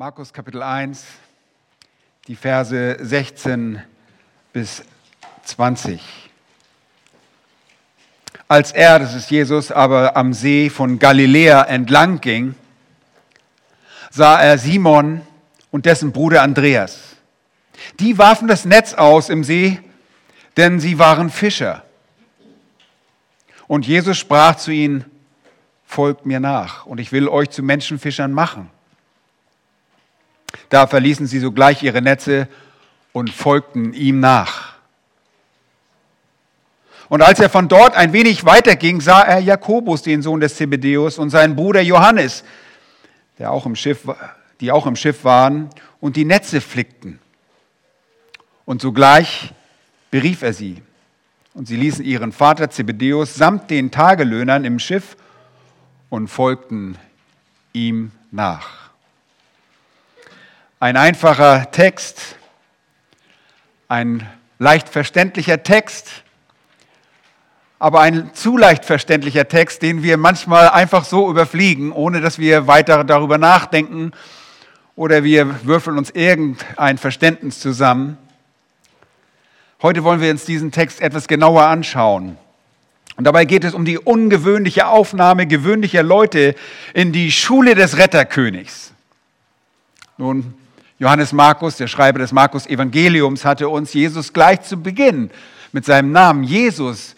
Markus Kapitel 1, die Verse 16 bis 20. Als er, das ist Jesus, aber am See von Galiläa entlang ging, sah er Simon und dessen Bruder Andreas. Die warfen das Netz aus im See, denn sie waren Fischer. Und Jesus sprach zu ihnen, folgt mir nach und ich will euch zu Menschenfischern machen. Da verließen sie sogleich ihre Netze und folgten ihm nach. Und als er von dort ein wenig weiterging, sah er Jakobus, den Sohn des Zebedeus, und seinen Bruder Johannes, der auch im Schiff, die auch im Schiff waren und die Netze flickten. Und sogleich berief er sie. Und sie ließen ihren Vater Zebedeus samt den Tagelöhnern im Schiff und folgten ihm nach. Ein einfacher Text, ein leicht verständlicher Text, aber ein zu leicht verständlicher Text, den wir manchmal einfach so überfliegen, ohne dass wir weiter darüber nachdenken oder wir würfeln uns irgendein Verständnis zusammen. Heute wollen wir uns diesen Text etwas genauer anschauen. Und dabei geht es um die ungewöhnliche Aufnahme gewöhnlicher Leute in die Schule des Retterkönigs. Nun, Johannes Markus, der Schreiber des Markus Evangeliums, hatte uns Jesus gleich zu Beginn mit seinem Namen Jesus,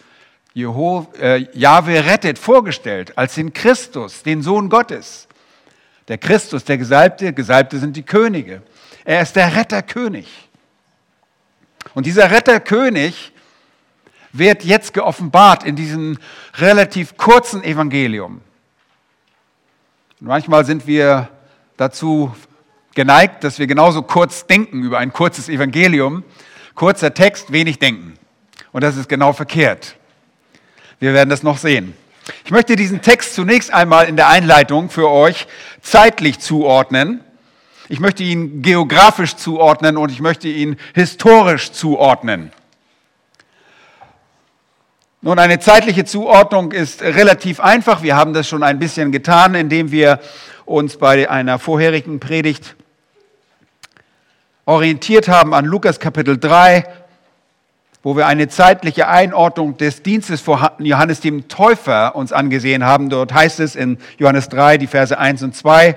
Jeho, äh, Jahwe rettet, vorgestellt als den Christus, den Sohn Gottes. Der Christus, der Gesalbte, Gesalbte sind die Könige. Er ist der Retterkönig. Und dieser Retterkönig wird jetzt geoffenbart in diesem relativ kurzen Evangelium. Und manchmal sind wir dazu geneigt, dass wir genauso kurz denken über ein kurzes Evangelium. Kurzer Text, wenig denken. Und das ist genau verkehrt. Wir werden das noch sehen. Ich möchte diesen Text zunächst einmal in der Einleitung für euch zeitlich zuordnen. Ich möchte ihn geografisch zuordnen und ich möchte ihn historisch zuordnen. Nun, eine zeitliche Zuordnung ist relativ einfach. Wir haben das schon ein bisschen getan, indem wir uns bei einer vorherigen Predigt orientiert haben an Lukas Kapitel 3, wo wir eine zeitliche Einordnung des Dienstes von Johannes dem Täufer uns angesehen haben. Dort heißt es in Johannes 3, die Verse 1 und 2,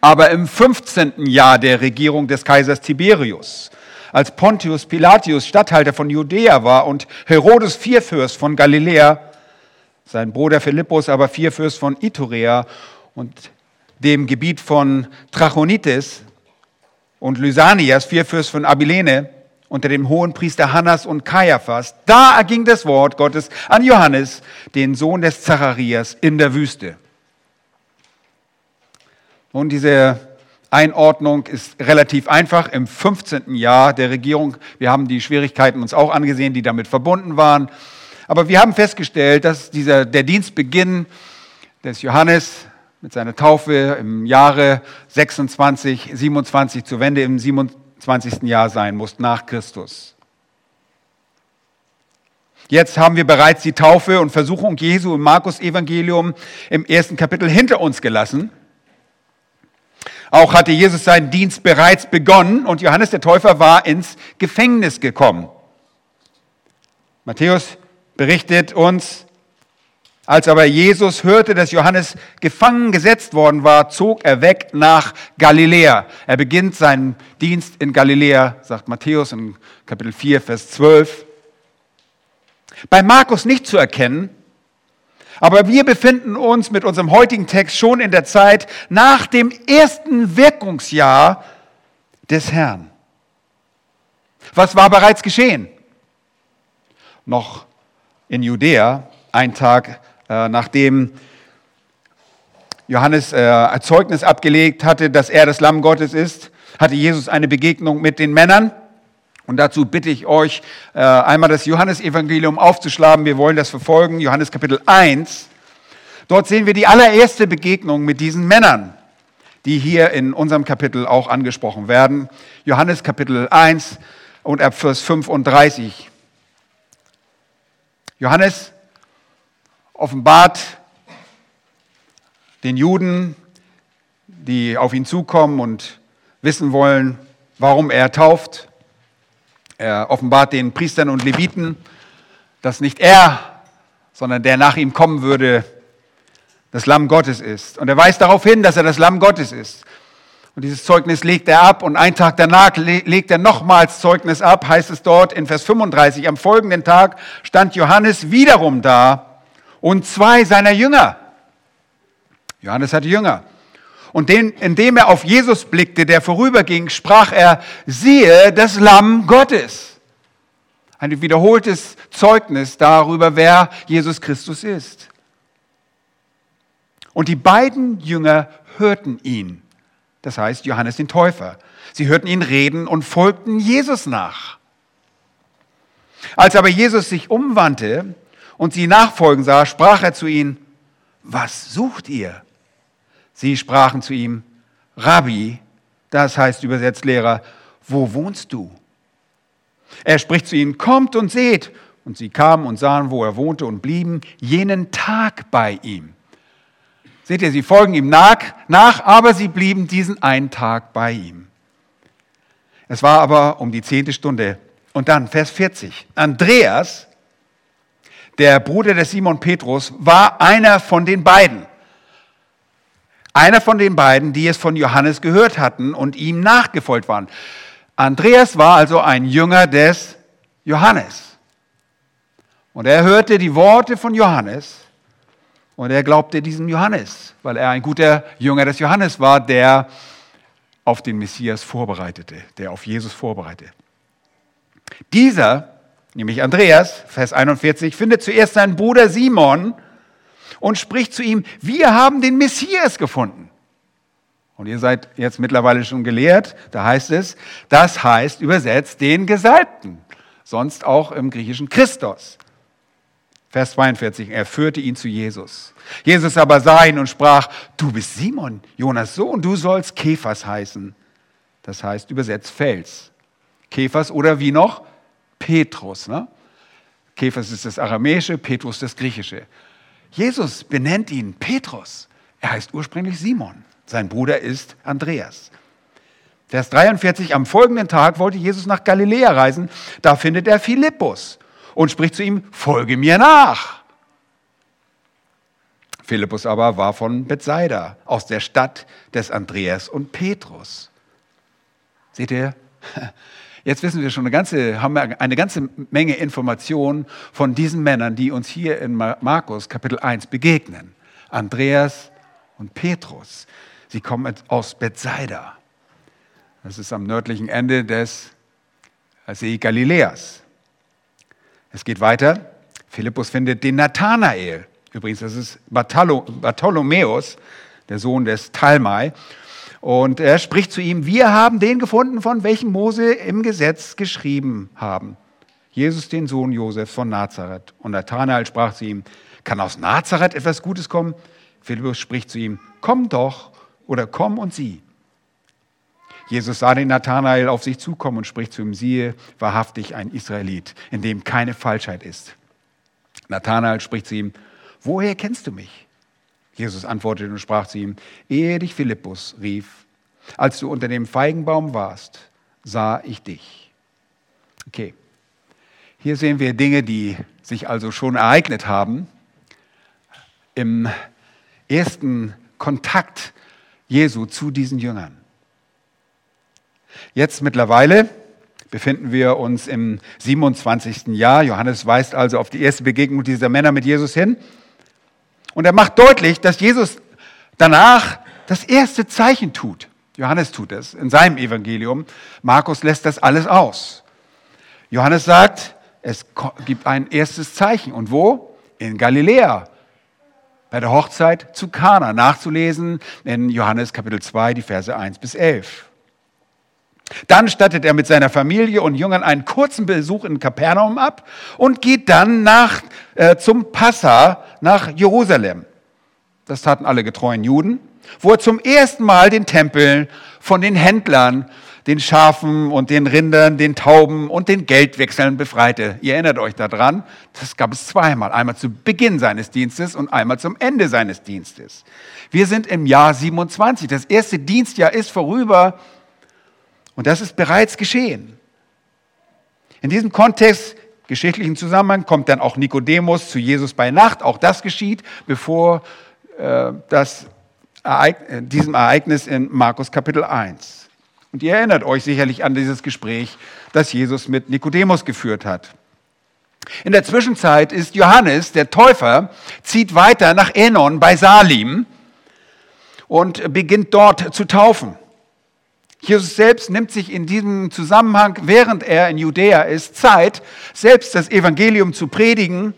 aber im 15. Jahr der Regierung des Kaisers Tiberius, als Pontius Pilatius Statthalter von Judäa war und Herodes Vierfürst von Galiläa, sein Bruder Philippus aber Vierfürst von Iturea und dem Gebiet von Trachonitis, und Lysanias, Vierfürst von Abilene, unter dem hohen Priester Hannas und Kaiaphas. Da erging das Wort Gottes an Johannes, den Sohn des Zacharias, in der Wüste. Und diese Einordnung ist relativ einfach im 15. Jahr der Regierung. Wir haben die Schwierigkeiten uns auch angesehen, die damit verbunden waren. Aber wir haben festgestellt, dass dieser, der Dienstbeginn des Johannes mit seiner Taufe im Jahre 26, 27 zur Wende im 27. Jahr sein muss, nach Christus. Jetzt haben wir bereits die Taufe und Versuchung Jesu im Markus-Evangelium im ersten Kapitel hinter uns gelassen. Auch hatte Jesus seinen Dienst bereits begonnen und Johannes der Täufer war ins Gefängnis gekommen. Matthäus berichtet uns, als aber Jesus hörte, dass Johannes gefangen gesetzt worden war, zog er weg nach Galiläa. Er beginnt seinen Dienst in Galiläa, sagt Matthäus in Kapitel 4, Vers 12. Bei Markus nicht zu erkennen, aber wir befinden uns mit unserem heutigen Text schon in der Zeit nach dem ersten Wirkungsjahr des Herrn. Was war bereits geschehen? Noch in Judäa, ein Tag äh, nachdem Johannes äh, Erzeugnis abgelegt hatte, dass er das Lamm Gottes ist, hatte Jesus eine Begegnung mit den Männern. Und dazu bitte ich euch, äh, einmal das Johannesevangelium aufzuschlagen. Wir wollen das verfolgen. Johannes Kapitel 1. Dort sehen wir die allererste Begegnung mit diesen Männern, die hier in unserem Kapitel auch angesprochen werden. Johannes Kapitel 1 und ab Vers 35. Johannes offenbart den Juden die auf ihn zukommen und wissen wollen, warum er tauft. Er offenbart den Priestern und Leviten, dass nicht er, sondern der nach ihm kommen würde, das Lamm Gottes ist. Und er weist darauf hin, dass er das Lamm Gottes ist. Und dieses Zeugnis legt er ab und einen Tag danach legt er nochmals Zeugnis ab, heißt es dort in Vers 35. Am folgenden Tag stand Johannes wiederum da und zwei seiner Jünger. Johannes hatte Jünger. Und den, indem er auf Jesus blickte, der vorüberging, sprach er, siehe das Lamm Gottes. Ein wiederholtes Zeugnis darüber, wer Jesus Christus ist. Und die beiden Jünger hörten ihn das heißt Johannes den Täufer. Sie hörten ihn reden und folgten Jesus nach. Als aber Jesus sich umwandte und sie nachfolgen sah, sprach er zu ihnen, was sucht ihr? Sie sprachen zu ihm, Rabbi, das heißt übersetzt Lehrer, wo wohnst du? Er spricht zu ihnen, kommt und seht. Und sie kamen und sahen, wo er wohnte und blieben jenen Tag bei ihm. Seht ihr, sie folgen ihm nach, nach, aber sie blieben diesen einen Tag bei ihm. Es war aber um die zehnte Stunde. Und dann Vers 40. Andreas, der Bruder des Simon Petrus, war einer von den beiden. Einer von den beiden, die es von Johannes gehört hatten und ihm nachgefolgt waren. Andreas war also ein Jünger des Johannes. Und er hörte die Worte von Johannes und er glaubte diesem Johannes, weil er ein guter Jünger des Johannes war, der auf den Messias vorbereitete, der auf Jesus vorbereitete. Dieser, nämlich Andreas, Vers 41, findet zuerst seinen Bruder Simon und spricht zu ihm, wir haben den Messias gefunden. Und ihr seid jetzt mittlerweile schon gelehrt, da heißt es, das heißt übersetzt den Gesalbten, sonst auch im griechischen Christus. Vers 42, er führte ihn zu Jesus. Jesus aber sah ihn und sprach, du bist Simon, Jonas Sohn, du sollst Kephas heißen. Das heißt übersetzt Fels. Kephas oder wie noch? Petrus. Ne? Kephas ist das Aramäische, Petrus das Griechische. Jesus benennt ihn Petrus. Er heißt ursprünglich Simon. Sein Bruder ist Andreas. Vers 43, am folgenden Tag wollte Jesus nach Galiläa reisen. Da findet er Philippus und spricht zu ihm, folge mir nach. Philippus aber war von Bethsaida, aus der Stadt des Andreas und Petrus. Seht ihr? Jetzt wissen wir schon eine ganze, haben wir eine ganze Menge Informationen von diesen Männern, die uns hier in Markus Kapitel 1 begegnen. Andreas und Petrus. Sie kommen aus Bethsaida. Das ist am nördlichen Ende des See Galiläas. Es geht weiter. Philippus findet den Nathanael. Übrigens, das ist Bartholomäus, der Sohn des Talmai. Und er spricht zu ihm, wir haben den gefunden, von welchem Mose im Gesetz geschrieben haben. Jesus, den Sohn Josef von Nazareth. Und Nathanael sprach zu ihm, kann aus Nazareth etwas Gutes kommen? Philippus spricht zu ihm, komm doch oder komm und sieh. Jesus sah den Nathanael auf sich zukommen und spricht zu ihm, siehe, wahrhaftig ein Israelit, in dem keine Falschheit ist. Nathanael spricht zu ihm, woher kennst du mich? Jesus antwortete und sprach zu ihm, ehe dich Philippus rief, als du unter dem Feigenbaum warst, sah ich dich. Okay, hier sehen wir Dinge, die sich also schon ereignet haben im ersten Kontakt Jesu zu diesen Jüngern. Jetzt mittlerweile befinden wir uns im 27. Jahr. Johannes weist also auf die erste Begegnung dieser Männer mit Jesus hin. Und er macht deutlich, dass Jesus danach das erste Zeichen tut. Johannes tut es in seinem Evangelium. Markus lässt das alles aus. Johannes sagt, es gibt ein erstes Zeichen. Und wo? In Galiläa. Bei der Hochzeit zu Kana. Nachzulesen in Johannes Kapitel 2, die Verse 1 bis 11. Dann stattet er mit seiner Familie und Jüngern einen kurzen Besuch in Kapernaum ab und geht dann nach, äh, zum Passa nach Jerusalem. Das taten alle getreuen Juden, wo er zum ersten Mal den Tempel von den Händlern den Schafen und den Rindern, den Tauben und den Geldwechseln befreite. Ihr erinnert euch daran, das gab es zweimal. Einmal zu Beginn seines Dienstes und einmal zum Ende seines Dienstes. Wir sind im Jahr 27. Das erste Dienstjahr ist vorüber und das ist bereits geschehen. In diesem Kontext, geschichtlichen Zusammenhang, kommt dann auch Nikodemus zu Jesus bei Nacht. Auch das geschieht, bevor äh, das Äh, diesem Ereignis in Markus Kapitel 1. Und ihr erinnert euch sicherlich an dieses Gespräch, das Jesus mit Nikodemus geführt hat. In der Zwischenzeit ist Johannes, der Täufer, zieht weiter nach Enon bei Salim und beginnt dort zu taufen. Jesus selbst nimmt sich in diesem Zusammenhang, während er in Judäa ist, Zeit, selbst das Evangelium zu predigen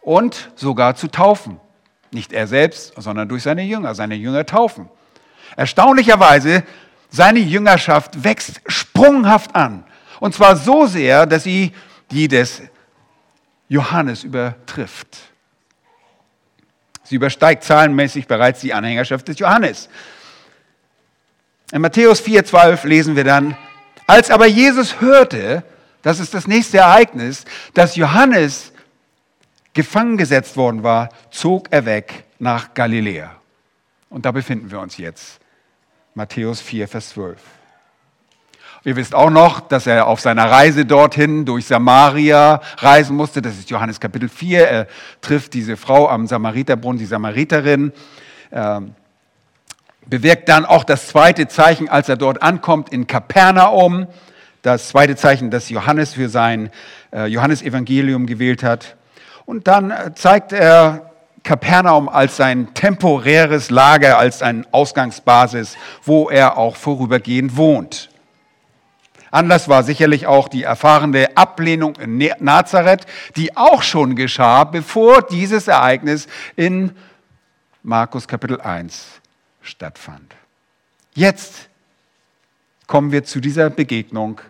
und sogar zu taufen. Nicht er selbst, sondern durch seine Jünger, seine Jünger taufen. Erstaunlicherweise seine Jüngerschaft wächst sprunghaft an. Und zwar so sehr, dass sie die des Johannes übertrifft. Sie übersteigt zahlenmäßig bereits die Anhängerschaft des Johannes. In Matthäus 4,12 lesen wir dann, als aber Jesus hörte, das ist das nächste Ereignis, dass Johannes gefangen gesetzt worden war, zog er weg nach Galiläa. Und da befinden wir uns jetzt. Matthäus 4, Vers 12. Ihr wisst auch noch, dass er auf seiner Reise dorthin durch Samaria reisen musste. Das ist Johannes Kapitel 4. Er trifft diese Frau am Samariterbrunnen, die Samariterin. Ähm, bewirkt dann auch das zweite Zeichen, als er dort ankommt in Kapernaum. Das zweite Zeichen, das Johannes für sein äh, Johannesevangelium gewählt hat. Und dann äh, zeigt er Kapernaum als sein temporäres Lager, als eine Ausgangsbasis, wo er auch vorübergehend wohnt. Anlass war sicherlich auch die erfahrene Ablehnung in Nazareth, die auch schon geschah, bevor dieses Ereignis in Markus Kapitel 1 stattfand. Jetzt kommen wir zu dieser Begegnung.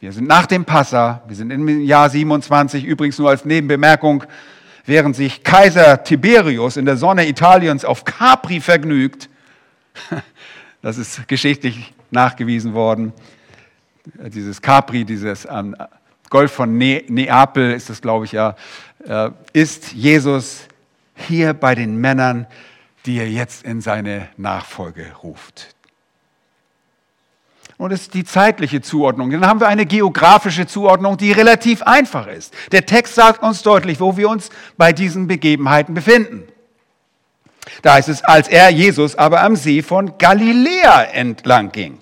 Wir sind nach dem Passa, wir sind im Jahr 27, übrigens nur als Nebenbemerkung, während sich Kaiser Tiberius in der Sonne Italiens auf Capri vergnügt, das ist geschichtlich nachgewiesen worden, dieses Capri, dieses ähm, Golf von ne Neapel ist das, glaube ich, ja, äh, ist Jesus hier bei den Männern, die er jetzt in seine Nachfolge ruft. Und es ist die zeitliche Zuordnung. Dann haben wir eine geografische Zuordnung, die relativ einfach ist. Der Text sagt uns deutlich, wo wir uns bei diesen Begebenheiten befinden. Da heißt es, als er, Jesus, aber am See von Galiläa entlang ging.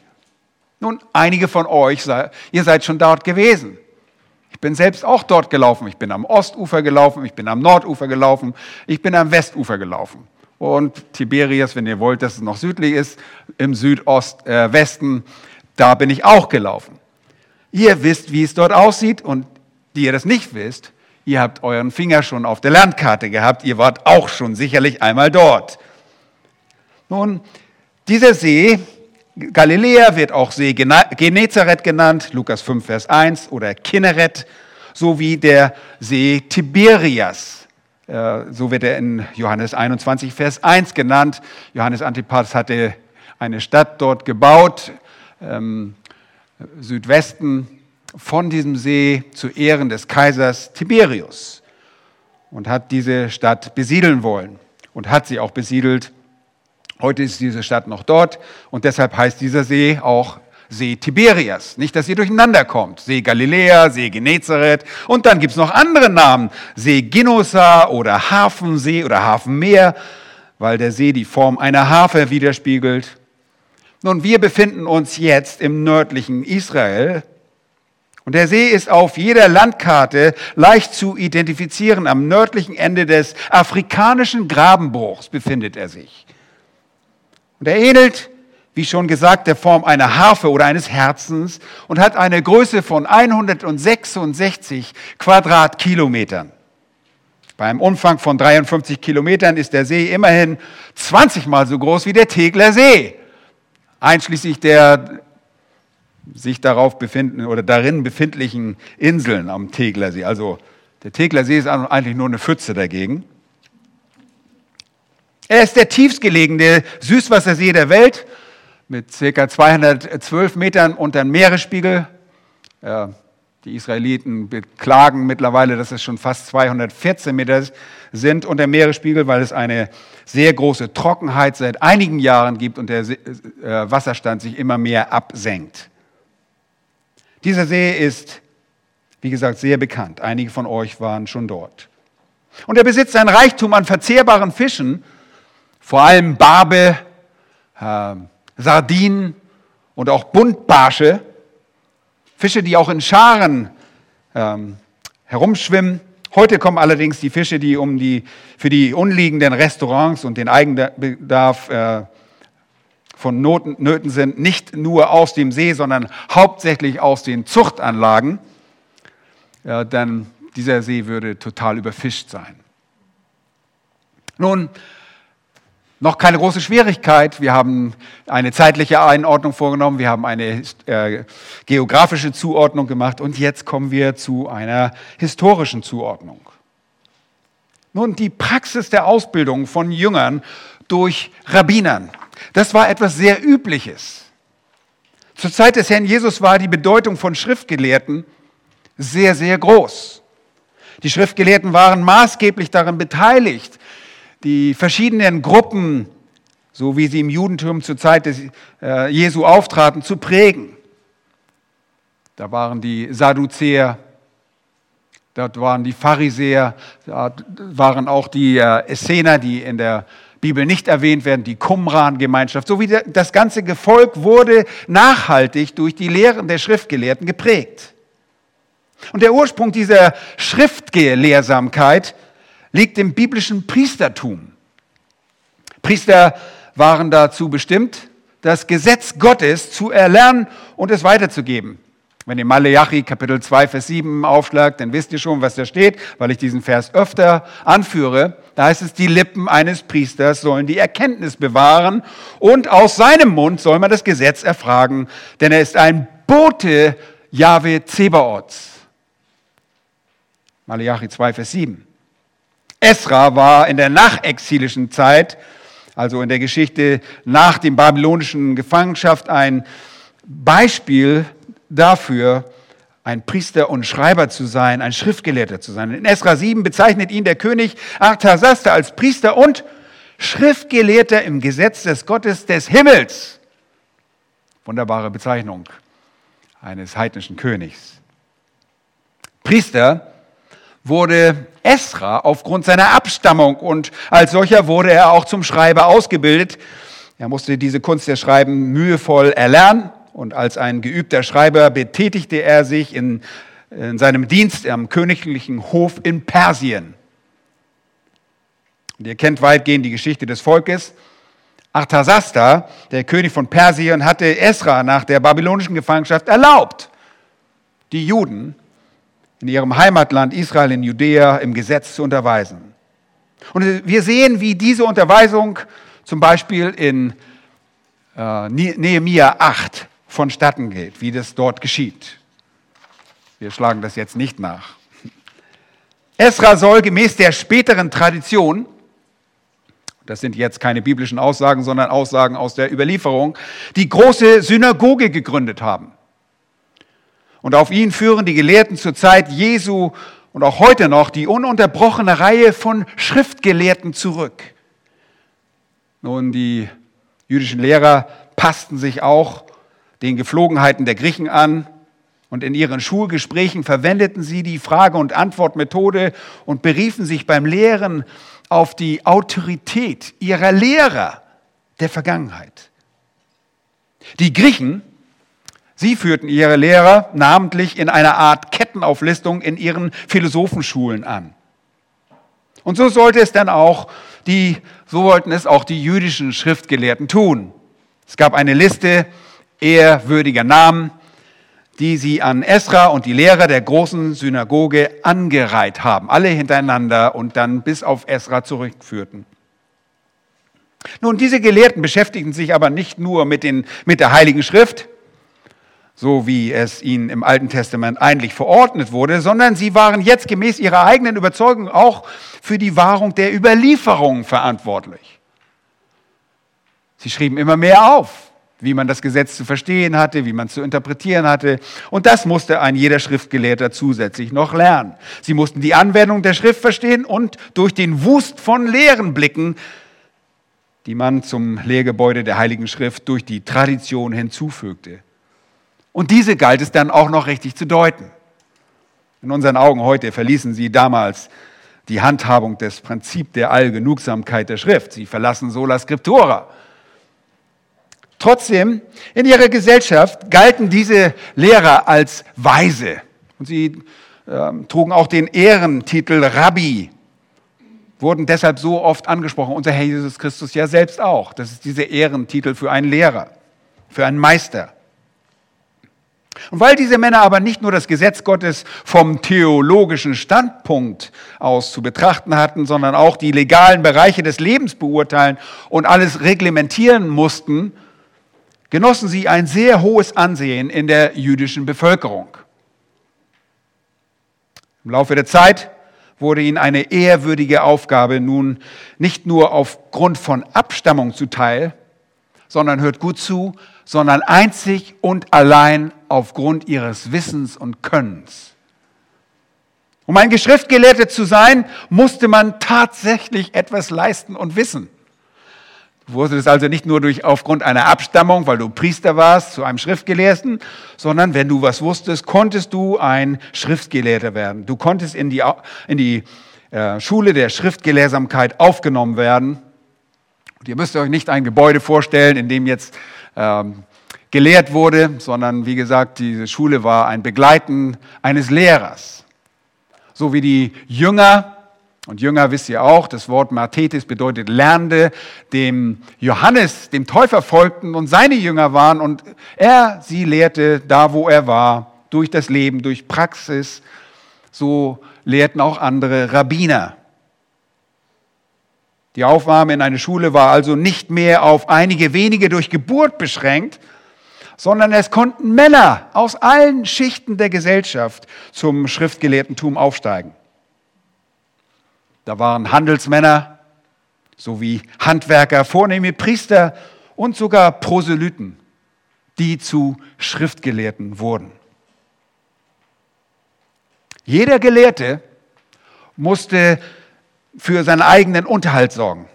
Nun, einige von euch, ihr seid schon dort gewesen. Ich bin selbst auch dort gelaufen. Ich bin am Ostufer gelaufen, ich bin am Nordufer gelaufen, ich bin am Westufer gelaufen. Und Tiberias, wenn ihr wollt, dass es noch südlich ist, im Südost-Westen, äh, da bin ich auch gelaufen. Ihr wisst, wie es dort aussieht und die ihr das nicht wisst, ihr habt euren Finger schon auf der Landkarte gehabt, ihr wart auch schon sicherlich einmal dort. Nun, dieser See, Galiläa wird auch See Genezareth genannt, Lukas 5, Vers 1, oder Kinneret, sowie der See Tiberias. Äh, so wird er in Johannes 21, Vers 1 genannt. Johannes Antipas hatte eine Stadt dort gebaut, ähm, Südwesten von diesem See zu Ehren des Kaisers Tiberius und hat diese Stadt besiedeln wollen und hat sie auch besiedelt. Heute ist diese Stadt noch dort und deshalb heißt dieser See auch See Tiberias. Nicht, dass ihr durcheinander kommt. See Galiläa, See Genezareth und dann gibt es noch andere Namen. See Ginosa oder Hafensee oder Hafenmeer, weil der See die Form einer Harfe widerspiegelt. Nun, wir befinden uns jetzt im nördlichen Israel und der See ist auf jeder Landkarte leicht zu identifizieren. Am nördlichen Ende des afrikanischen Grabenbruchs befindet er sich. Und er ähnelt, wie schon gesagt, der Form einer Harfe oder eines Herzens und hat eine Größe von 166 Quadratkilometern. Beim Umfang von 53 Kilometern ist der See immerhin 20 mal so groß wie der Tegler See einschließlich der sich darauf befinden oder darin befindlichen Inseln am Teglersee. Also der Teglersee ist eigentlich nur eine Pfütze dagegen. Er ist der tiefstgelegene Süßwassersee der Welt mit ca. 212 Metern unter dem Meeresspiegel. Äh, die Israeliten beklagen mittlerweile, dass es schon fast 214 Meter sind unter dem Meeresspiegel, weil es eine sehr große Trockenheit seit einigen Jahren gibt und der äh, Wasserstand sich immer mehr absenkt. Dieser See ist, wie gesagt, sehr bekannt. Einige von euch waren schon dort. Und er besitzt ein Reichtum an verzehrbaren Fischen, vor allem Barbe, äh, Sardinen und auch Buntbarsche. Fische, die auch in Scharen ähm, herumschwimmen. Heute kommen allerdings die Fische, die, um die für die unliegenden Restaurants und den Eigenbedarf äh, von Noten, Nöten sind, nicht nur aus dem See, sondern hauptsächlich aus den Zuchtanlagen. Ja, dann dieser See würde total überfischt sein. Nun, noch keine große Schwierigkeit. Wir haben eine zeitliche Einordnung vorgenommen, wir haben eine äh, geografische Zuordnung gemacht und jetzt kommen wir zu einer historischen Zuordnung. Nun, die Praxis der Ausbildung von Jüngern durch Rabbinern, das war etwas sehr Übliches. Zur Zeit des Herrn Jesus war die Bedeutung von Schriftgelehrten sehr, sehr groß. Die Schriftgelehrten waren maßgeblich daran beteiligt, die verschiedenen Gruppen, so wie sie im Judentum zur Zeit des äh, Jesu auftraten, zu prägen. Da waren die Sadduzäer, dort waren die Pharisäer, da waren auch die äh, Essener, die in der Bibel nicht erwähnt werden, die Qumran-Gemeinschaft, so wie das ganze Gefolg wurde nachhaltig durch die Lehren der Schriftgelehrten geprägt. Und der Ursprung dieser Schriftgelehrsamkeit liegt im biblischen Priestertum. Priester waren dazu bestimmt, das Gesetz Gottes zu erlernen und es weiterzugeben. Wenn ihr Maleachi Kapitel 2, Vers 7 aufschlagt, dann wisst ihr schon, was da steht, weil ich diesen Vers öfter anführe. Da heißt es, die Lippen eines Priesters sollen die Erkenntnis bewahren und aus seinem Mund soll man das Gesetz erfragen, denn er ist ein Bote Jahwe Zebaots. Maleachi 2, Vers 7. Esra war in der nachexilischen Zeit, also in der Geschichte nach dem babylonischen Gefangenschaft, ein Beispiel dafür, ein Priester und Schreiber zu sein, ein Schriftgelehrter zu sein. In Esra 7 bezeichnet ihn der König Artasaster als Priester und Schriftgelehrter im Gesetz des Gottes des Himmels. Wunderbare Bezeichnung eines heidnischen Königs. Priester wurde Esra aufgrund seiner Abstammung und als solcher wurde er auch zum Schreiber ausgebildet. Er musste diese Kunst der Schreiben mühevoll erlernen und als ein geübter Schreiber betätigte er sich in, in seinem Dienst am königlichen Hof in Persien. Und ihr kennt weitgehend die Geschichte des Volkes. Arthasasta, der König von Persien, hatte Esra nach der babylonischen Gefangenschaft erlaubt, die Juden in ihrem Heimatland Israel in Judäa im Gesetz zu unterweisen. Und wir sehen, wie diese Unterweisung zum Beispiel in äh, Nehemia 8 vonstatten geht, wie das dort geschieht. Wir schlagen das jetzt nicht nach. Esra soll gemäß der späteren Tradition, das sind jetzt keine biblischen Aussagen, sondern Aussagen aus der Überlieferung, die große Synagoge gegründet haben. Und auf ihn führen die Gelehrten zur Zeit Jesu und auch heute noch die ununterbrochene Reihe von Schriftgelehrten zurück. Nun, die jüdischen Lehrer passten sich auch den Geflogenheiten der Griechen an und in ihren Schulgesprächen verwendeten sie die Frage- und Antwortmethode und beriefen sich beim Lehren auf die Autorität ihrer Lehrer der Vergangenheit. Die Griechen Sie führten ihre Lehrer namentlich in einer Art Kettenauflistung in ihren Philosophenschulen an. Und so sollte es dann auch die, so wollten es auch die jüdischen Schriftgelehrten tun. Es gab eine Liste ehrwürdiger Namen, die sie an Esra und die Lehrer der großen Synagoge angereiht haben, alle hintereinander und dann bis auf Esra zurückführten. Nun, diese Gelehrten beschäftigten sich aber nicht nur mit, den, mit der Heiligen Schrift, so wie es ihnen im Alten Testament eigentlich verordnet wurde, sondern sie waren jetzt gemäß ihrer eigenen Überzeugung auch für die Wahrung der Überlieferung verantwortlich. Sie schrieben immer mehr auf. wie man das Gesetz zu verstehen hatte, wie man es zu interpretieren hatte. Und das musste ein jeder Schriftgelehrter zusätzlich noch lernen. Sie mussten die Anwendung der Schrift verstehen und durch den Wust von Lehren blicken, die man zum Lehrgebäude der Heiligen Schrift durch die Tradition hinzufügte. Und diese galt es dann auch noch richtig zu deuten. In unseren Augen heute verließen sie damals die Handhabung des Prinzips der Allgenugsamkeit der Schrift. Sie verlassen sola scriptura. Trotzdem, in ihrer Gesellschaft galten diese Lehrer als weise. Und sie äh, trugen auch den Ehrentitel Rabbi, wurden deshalb so oft angesprochen. Unser Herr Jesus Christus ja selbst auch. Das ist dieser Ehrentitel für einen Lehrer, für einen Meister. Und weil diese Männer aber nicht nur das Gesetz Gottes vom theologischen Standpunkt aus zu betrachten hatten, sondern auch die legalen Bereiche des Lebens beurteilen und alles reglementieren mussten, genossen sie ein sehr hohes Ansehen in der jüdischen Bevölkerung. Im Laufe der Zeit wurde ihnen eine ehrwürdige Aufgabe nun nicht nur aufgrund von Abstammung zuteil, sondern hört gut zu, sondern einzig und allein aufgrund ihres Wissens und Könnens. Um ein Geschriftgelehrter zu sein, musste man tatsächlich etwas leisten und wissen. Du wurdest also nicht nur durch, aufgrund einer Abstammung, weil du Priester warst, zu einem Schriftgelehrten, sondern wenn du was wusstest, konntest du ein Schriftgelehrter werden. Du konntest in die, in die äh, Schule der Schriftgelehrsamkeit aufgenommen werden. Und ihr müsst euch nicht ein Gebäude vorstellen, in dem jetzt ähm, gelehrt wurde, sondern wie gesagt, diese Schule war ein Begleiten eines Lehrers. So wie die Jünger und Jünger wisst ihr auch, das Wort Martetis bedeutet Lernende, dem Johannes, dem Täufer folgten und seine Jünger waren und er sie lehrte da, wo er war, durch das Leben, durch Praxis. So lehrten auch andere Rabbiner. Die Aufnahme in eine Schule war also nicht mehr auf einige wenige durch Geburt beschränkt, sondern es konnten Männer aus allen Schichten der Gesellschaft zum Schriftgelehrtentum aufsteigen. Da waren Handelsmänner sowie Handwerker, vornehme Priester und sogar Proselyten, die zu Schriftgelehrten wurden. Jeder Gelehrte musste für seinen eigenen Unterhalt sorgen,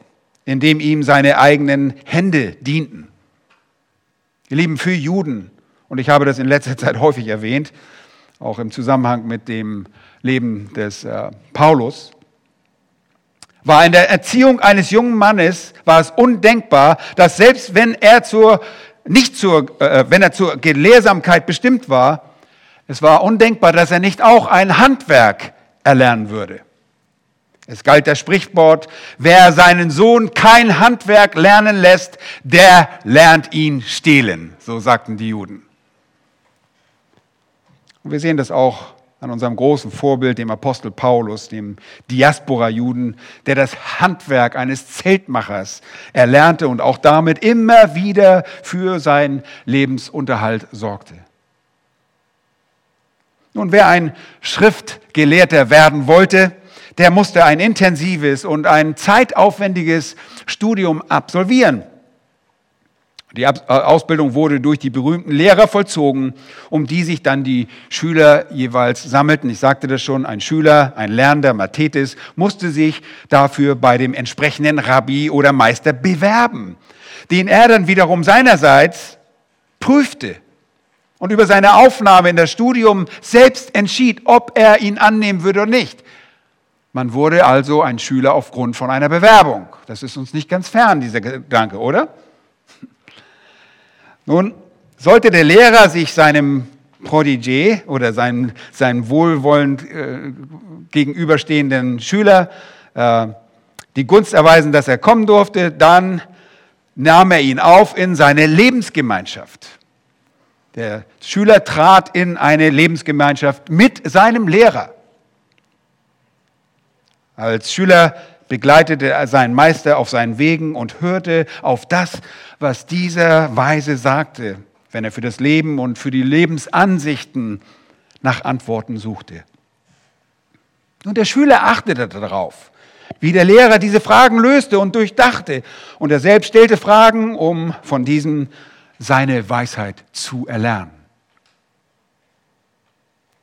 indem ihm seine eigenen Hände dienten. Ihr Lieben, für Juden, und ich habe das in letzter Zeit häufig erwähnt, auch im Zusammenhang mit dem Leben des äh, Paulus, war in der Erziehung eines jungen Mannes, war es undenkbar, dass selbst wenn er zur, nicht zur, äh, wenn er zur Gelehrsamkeit bestimmt war, es war undenkbar, dass er nicht auch ein Handwerk erlernen würde. Es galt das Sprichwort, wer seinen Sohn kein Handwerk lernen lässt, der lernt ihn stehlen. So sagten die Juden. Und wir sehen das auch an unserem großen Vorbild, dem Apostel Paulus, dem Diaspora-Juden, der das Handwerk eines Zeltmachers erlernte und auch damit immer wieder für seinen Lebensunterhalt sorgte. Nun, wer ein Schriftgelehrter werden wollte, der musste ein intensives und ein zeitaufwendiges Studium absolvieren. Die äh, Ausbildung wurde durch die berühmten Lehrer vollzogen, um die sich dann die Schüler jeweils sammelten. Ich sagte das schon, ein Schüler, ein Lernender, Mathetes, musste sich dafür bei dem entsprechenden Rabbi oder Meister bewerben, den er dann wiederum seinerseits prüfte und über seine Aufnahme in das Studium selbst entschied, ob er ihn annehmen würde oder nicht. Man wurde also ein Schüler aufgrund von einer Bewerbung. Das ist uns nicht ganz fern, dieser Gedanke, oder? Nun, sollte der Lehrer sich seinem Prodigy oder seinem, seinem wohlwollend äh, gegenüberstehenden Schüler äh, die Gunst erweisen, dass er kommen durfte, dann nahm er ihn auf in seine Lebensgemeinschaft. Der Schüler trat in eine Lebensgemeinschaft mit seinem Lehrer. Als Schüler begleitete er seinen Meister auf seinen Wegen und hörte auf das, was dieser Weise sagte, wenn er für das Leben und für die Lebensansichten nach Antworten suchte. Und der Schüler achtete darauf, wie der Lehrer diese Fragen löste und durchdachte. Und er selbst stellte Fragen, um von diesem seine Weisheit zu erlernen.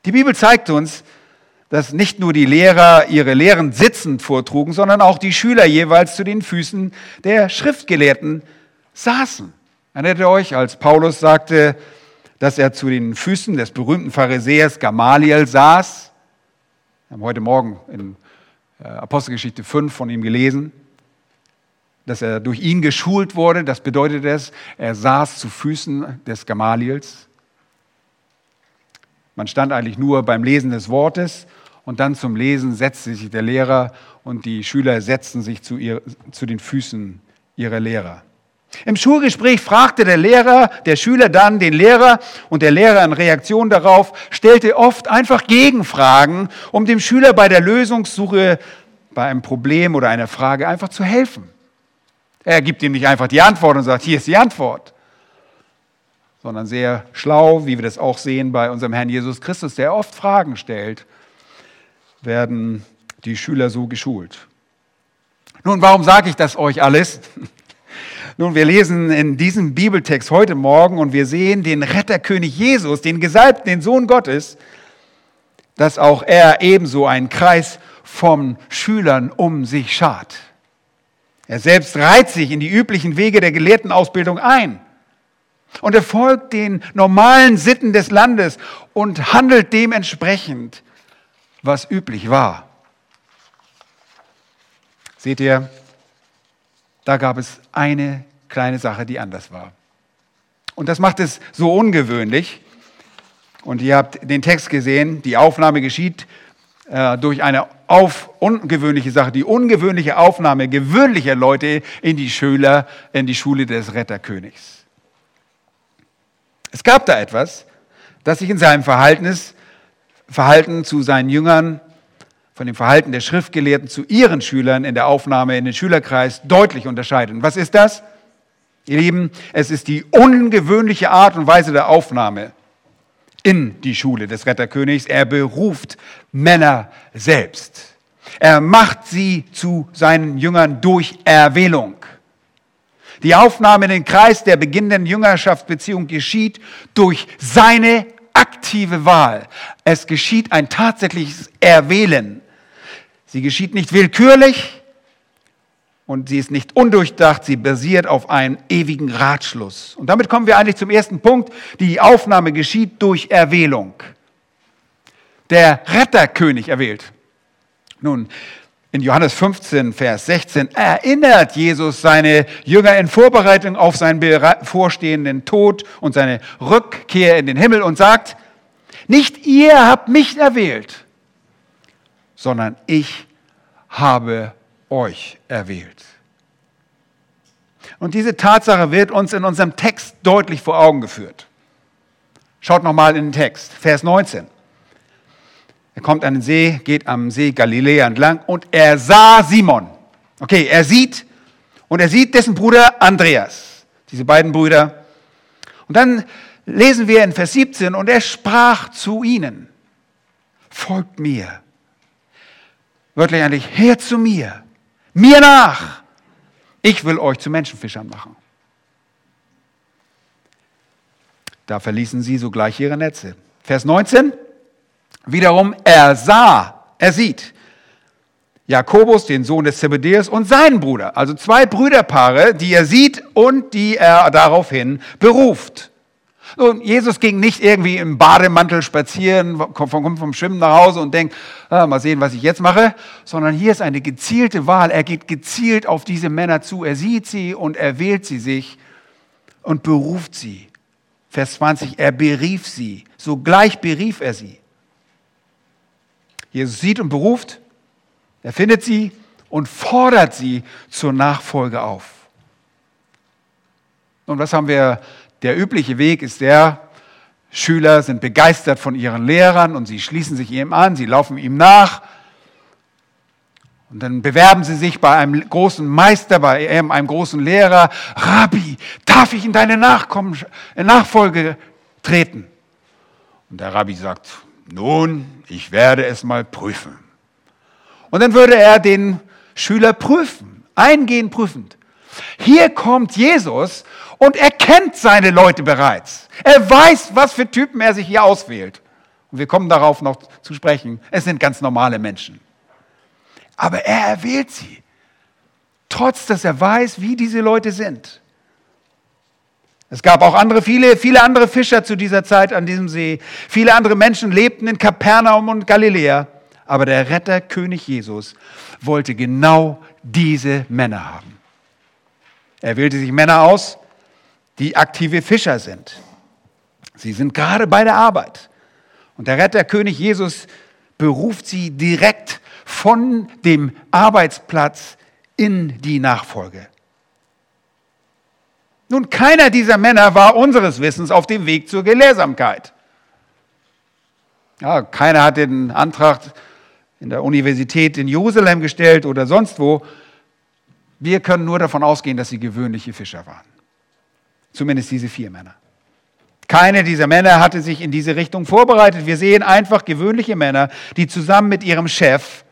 Die Bibel zeigt uns, dass nicht nur die Lehrer ihre Lehren sitzend vortrugen, sondern auch die Schüler jeweils zu den Füßen der Schriftgelehrten saßen. Erinnert ihr euch, als Paulus sagte, dass er zu den Füßen des berühmten Pharisäers Gamaliel saß? Wir haben heute Morgen in äh, Apostelgeschichte 5 von ihm gelesen, dass er durch ihn geschult wurde. Das bedeutet es, er saß zu Füßen des Gamaliels. Man stand eigentlich nur beim Lesen des Wortes und dann zum Lesen setzte sich der Lehrer und die Schüler setzten sich zu, ihr, zu den Füßen ihrer Lehrer. Im Schulgespräch fragte der Lehrer, der Schüler dann den Lehrer und der Lehrer in Reaktion darauf stellte oft einfach Gegenfragen, um dem Schüler bei der Lösungssuche bei einem Problem oder einer Frage einfach zu helfen. Er gibt ihm nicht einfach die Antwort und sagt, hier ist die Antwort, sondern sehr schlau, wie wir das auch sehen bei unserem Herrn Jesus Christus, der oft Fragen stellt werden die Schüler so geschult. Nun, warum sage ich das euch alles? Nun, wir lesen in diesem Bibeltext heute Morgen und wir sehen den Retterkönig Jesus, den Gesalbten, den Sohn Gottes, dass auch er ebenso einen Kreis von Schülern um sich schart. Er selbst reiht sich in die üblichen Wege der Gelehrtenausbildung ein. Und er folgt den normalen Sitten des Landes und handelt dementsprechend was üblich war. Seht ihr, da gab es eine kleine Sache, die anders war. Und das macht es so ungewöhnlich. Und ihr habt den Text gesehen, die Aufnahme geschieht äh, durch eine auf, ungewöhnliche Sache, die ungewöhnliche Aufnahme gewöhnlicher Leute in die Schüler, in die Schule des Retterkönigs. Es gab da etwas, das sich in seinem Verhältnis Verhalten zu seinen Jüngern, von dem Verhalten der Schriftgelehrten zu ihren Schülern in der Aufnahme in den Schülerkreis deutlich unterscheiden. Was ist das? Ihr Lieben, es ist die ungewöhnliche Art und Weise der Aufnahme in die Schule des Retterkönigs. Er beruft Männer selbst. Er macht sie zu seinen Jüngern durch Erwählung. Die Aufnahme in den Kreis der beginnenden Jüngerschaftsbeziehung geschieht durch seine aktive Wahl. Es geschieht ein tatsächliches Erwählen. Sie geschieht nicht willkürlich und sie ist nicht undurchdacht, sie basiert auf einem ewigen Ratschluss. Und damit kommen wir eigentlich zum ersten Punkt. Die Aufnahme geschieht durch Erwählung. Der Retterkönig erwählt. Nun, in Johannes 15, Vers 16 erinnert Jesus seine Jünger in Vorbereitung auf seinen bevorstehenden Tod und seine Rückkehr in den Himmel und sagt, nicht ihr habt mich erwählt, sondern ich habe euch erwählt. Und diese Tatsache wird uns in unserem Text deutlich vor Augen geführt. Schaut nochmal in den Text, Vers 19. Er kommt an den See, geht am See Galiläa entlang und er sah Simon. Okay, er sieht und er sieht dessen Bruder Andreas. Diese beiden Brüder. Und dann lesen wir in Vers 17 und er sprach zu ihnen, folgt mir. Wörtlich eigentlich, her zu mir, mir nach. Ich will euch zu Menschenfischern machen. Da verließen sie sogleich ihre Netze. Vers 19 wiederum, er sah, er sieht. Jakobus, den Sohn des Zebedeus, und seinen Bruder. Also zwei Brüderpaare, die er sieht und die er daraufhin beruft. Und Jesus ging nicht irgendwie im Bademantel spazieren, kommt vom Schwimmen nach Hause und denkt, ah, mal sehen, was ich jetzt mache, sondern hier ist eine gezielte Wahl. Er geht gezielt auf diese Männer zu. Er sieht sie und er wählt sie sich und beruft sie. Vers 20, er berief sie. Sogleich berief er sie. Jesus sieht und beruft, er findet sie und fordert sie zur Nachfolge auf. Und was haben wir? Der übliche Weg ist der, Schüler sind begeistert von ihren Lehrern und sie schließen sich ihm an, sie laufen ihm nach. Und dann bewerben sie sich bei einem großen Meister, bei einem großen Lehrer. Rabbi, darf ich in deine Nachkommen, Nachfolge treten? Und der Rabbi sagt, nun, ich werde es mal prüfen. Und dann würde er den Schüler prüfen, eingehend prüfend. Hier kommt Jesus und er kennt seine Leute bereits. Er weiß, was für Typen er sich hier auswählt. Und wir kommen darauf noch zu sprechen. Es sind ganz normale Menschen. Aber er erwählt sie, trotz dass er weiß, wie diese Leute sind. Es gab auch andere, viele, viele andere Fischer zu dieser Zeit an diesem See. Viele andere Menschen lebten in Kapernaum und Galiläa. Aber der Retter, König Jesus, wollte genau diese Männer haben. Er wählte sich Männer aus, die aktive Fischer sind. Sie sind gerade bei der Arbeit. Und der Retter, König Jesus, beruft sie direkt von dem Arbeitsplatz in die Nachfolge. Nun, keiner dieser Männer war unseres Wissens auf dem Weg zur Gelehrsamkeit. Ja, keiner hat den Antrag in der Universität in Jerusalem gestellt oder sonst wo. Wir können nur davon ausgehen, dass sie gewöhnliche Fischer waren. Zumindest diese vier Männer. Keine dieser Männer hatte sich in diese Richtung vorbereitet. Wir sehen einfach gewöhnliche Männer, die zusammen mit ihrem Chef,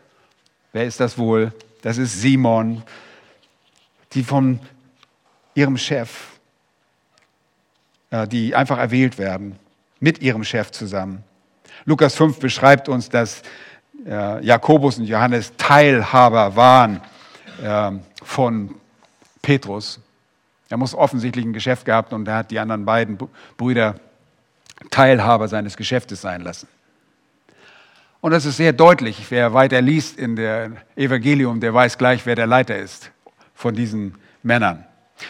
wer ist das wohl? Das ist Simon, die von ihrem Chef, die einfach erwählt werden, mit ihrem Chef zusammen. Lukas 5 beschreibt uns, dass Jakobus und Johannes Teilhaber waren ähm, von Petrus. Er muss offensichtlich ein Geschäft gehabt und er hat die anderen beiden Brüder Teilhaber seines Geschäftes sein lassen. Und das ist sehr deutlich. Wer weiter liest in der Evangelium, der weiß gleich, wer der Leiter ist von diesen Männern.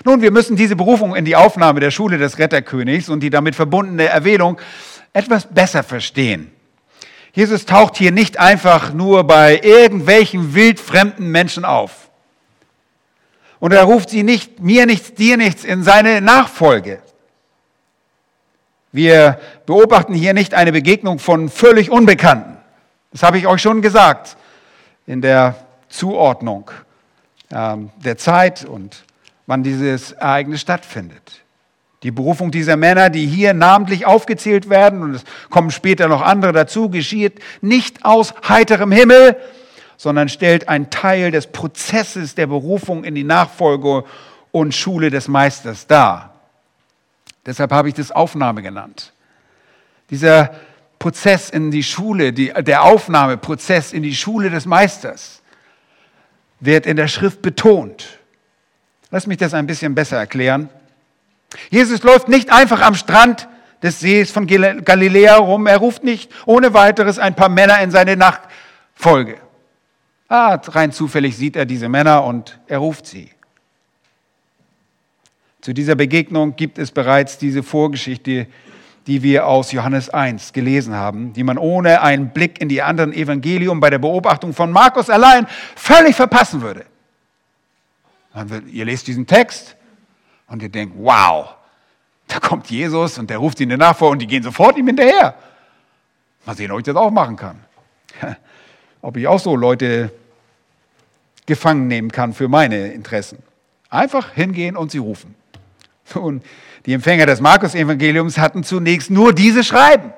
Nun, wir müssen diese Berufung in die Aufnahme der Schule des Retterkönigs und die damit verbundene Erwählung etwas besser verstehen. Jesus taucht hier nicht einfach nur bei irgendwelchen wildfremden Menschen auf. Und er ruft sie nicht, mir nichts, dir nichts in seine Nachfolge. Wir beobachten hier nicht eine Begegnung von völlig Unbekannten. Das habe ich euch schon gesagt in der Zuordnung ähm, der Zeit und wann dieses Ereignis stattfindet. Die Berufung dieser Männer, die hier namentlich aufgezählt werden, und es kommen später noch andere dazu, geschieht nicht aus heiterem Himmel, sondern stellt einen Teil des Prozesses der Berufung in die Nachfolge und Schule des Meisters dar. Deshalb habe ich das Aufnahme genannt. Dieser Prozess in die Schule, die, der Aufnahmeprozess in die Schule des Meisters wird in der Schrift betont. Lass mich das ein bisschen besser erklären. Jesus läuft nicht einfach am Strand des Sees von Galiläa rum. Er ruft nicht ohne weiteres ein paar Männer in seine Nachfolge. Ah, rein zufällig sieht er diese Männer und er ruft sie. Zu dieser Begegnung gibt es bereits diese Vorgeschichte, die wir aus Johannes 1 gelesen haben, die man ohne einen Blick in die anderen Evangelium bei der Beobachtung von Markus allein völlig verpassen würde. Ihr lest diesen Text und ihr denkt, wow, da kommt Jesus und der ruft ihnen nach vor und die gehen sofort ihm hinterher. Mal sehen, ob ich das auch machen kann ob ich auch so Leute gefangen nehmen kann für meine Interessen. Einfach hingehen und sie rufen. Und die Empfänger des Markus-Evangeliums hatten zunächst nur diese Schreiben.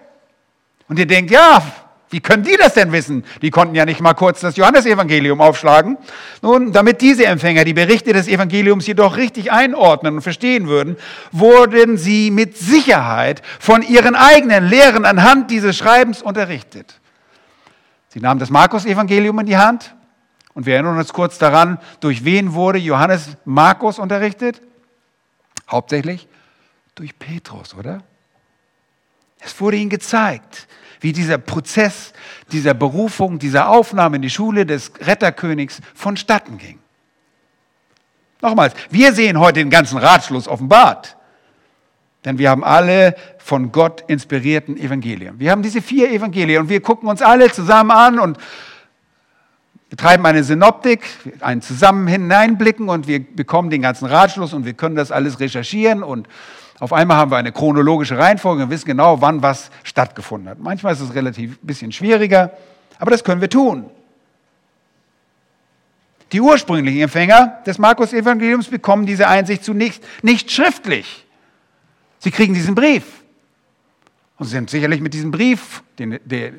Und ihr denkt, ja, wie können die das denn wissen? Die konnten ja nicht mal kurz das Johannesevangelium aufschlagen. Nun, damit diese Empfänger die Berichte des Evangeliums jedoch richtig einordnen und verstehen würden, wurden sie mit Sicherheit von ihren eigenen Lehren anhand dieses Schreibens unterrichtet. Sie nahmen das Markus-Evangelium in die Hand und wir erinnern uns kurz daran, durch wen wurde Johannes Markus unterrichtet? Hauptsächlich durch Petrus, oder? Es wurde ihnen gezeigt, wie dieser Prozess dieser Berufung, dieser Aufnahme in die Schule des Retterkönigs vonstatten ging. Nochmals, wir sehen heute den ganzen Ratschluss offenbart. Denn wir haben alle von Gott inspirierten Evangelien. Wir haben diese vier Evangelien und wir gucken uns alle zusammen an und betreiben eine Synoptik, ein Zusammen hineinblicken und wir bekommen den ganzen Ratschluss und wir können das alles recherchieren und auf einmal haben wir eine chronologische Reihenfolge und wissen genau, wann was stattgefunden hat. Manchmal ist es relativ ein bisschen schwieriger, aber das können wir tun. Die ursprünglichen Empfänger des Markus-Evangeliums bekommen diese Einsicht zunächst nicht schriftlich. Sie kriegen diesen Brief. Und sie sind sicherlich mit diesem Brief, den, der äh,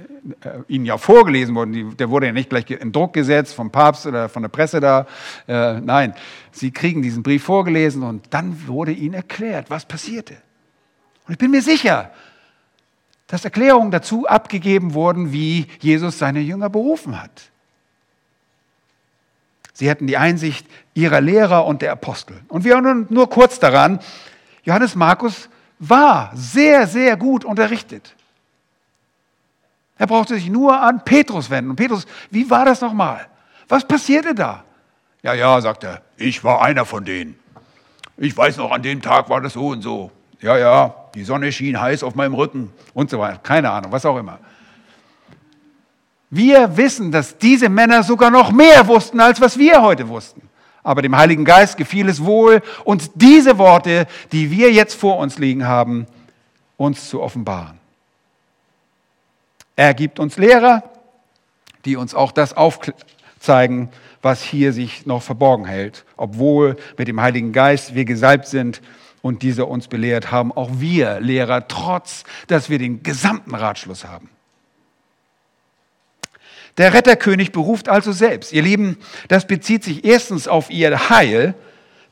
ihnen ja vorgelesen wurde, der wurde ja nicht gleich in Druck gesetzt vom Papst oder von der Presse da. Äh, nein, sie kriegen diesen Brief vorgelesen und dann wurde ihnen erklärt, was passierte. Und ich bin mir sicher, dass Erklärungen dazu abgegeben wurden, wie Jesus seine Jünger berufen hat. Sie hatten die Einsicht ihrer Lehrer und der Apostel. Und wir erinnern nur kurz daran, Johannes Markus war sehr, sehr gut unterrichtet. Er brauchte sich nur an Petrus wenden. Und Petrus, wie war das nochmal? Was passierte da? Ja, ja, sagt er, ich war einer von denen. Ich weiß noch, an dem Tag war das so und so. Ja, ja, die Sonne schien heiß auf meinem Rücken und so weiter. Keine Ahnung, was auch immer. Wir wissen, dass diese Männer sogar noch mehr wussten, als was wir heute wussten. Aber dem Heiligen Geist gefiel es wohl, uns diese Worte, die wir jetzt vor uns liegen haben, uns zu offenbaren. Er gibt uns Lehrer, die uns auch das aufzeigen, was hier sich noch verborgen hält. Obwohl mit dem Heiligen Geist wir gesalbt sind und dieser uns belehrt haben, auch wir Lehrer, trotz dass wir den gesamten Ratschluss haben. Der Retterkönig beruft also selbst. Ihr Lieben, das bezieht sich erstens auf ihr Heil,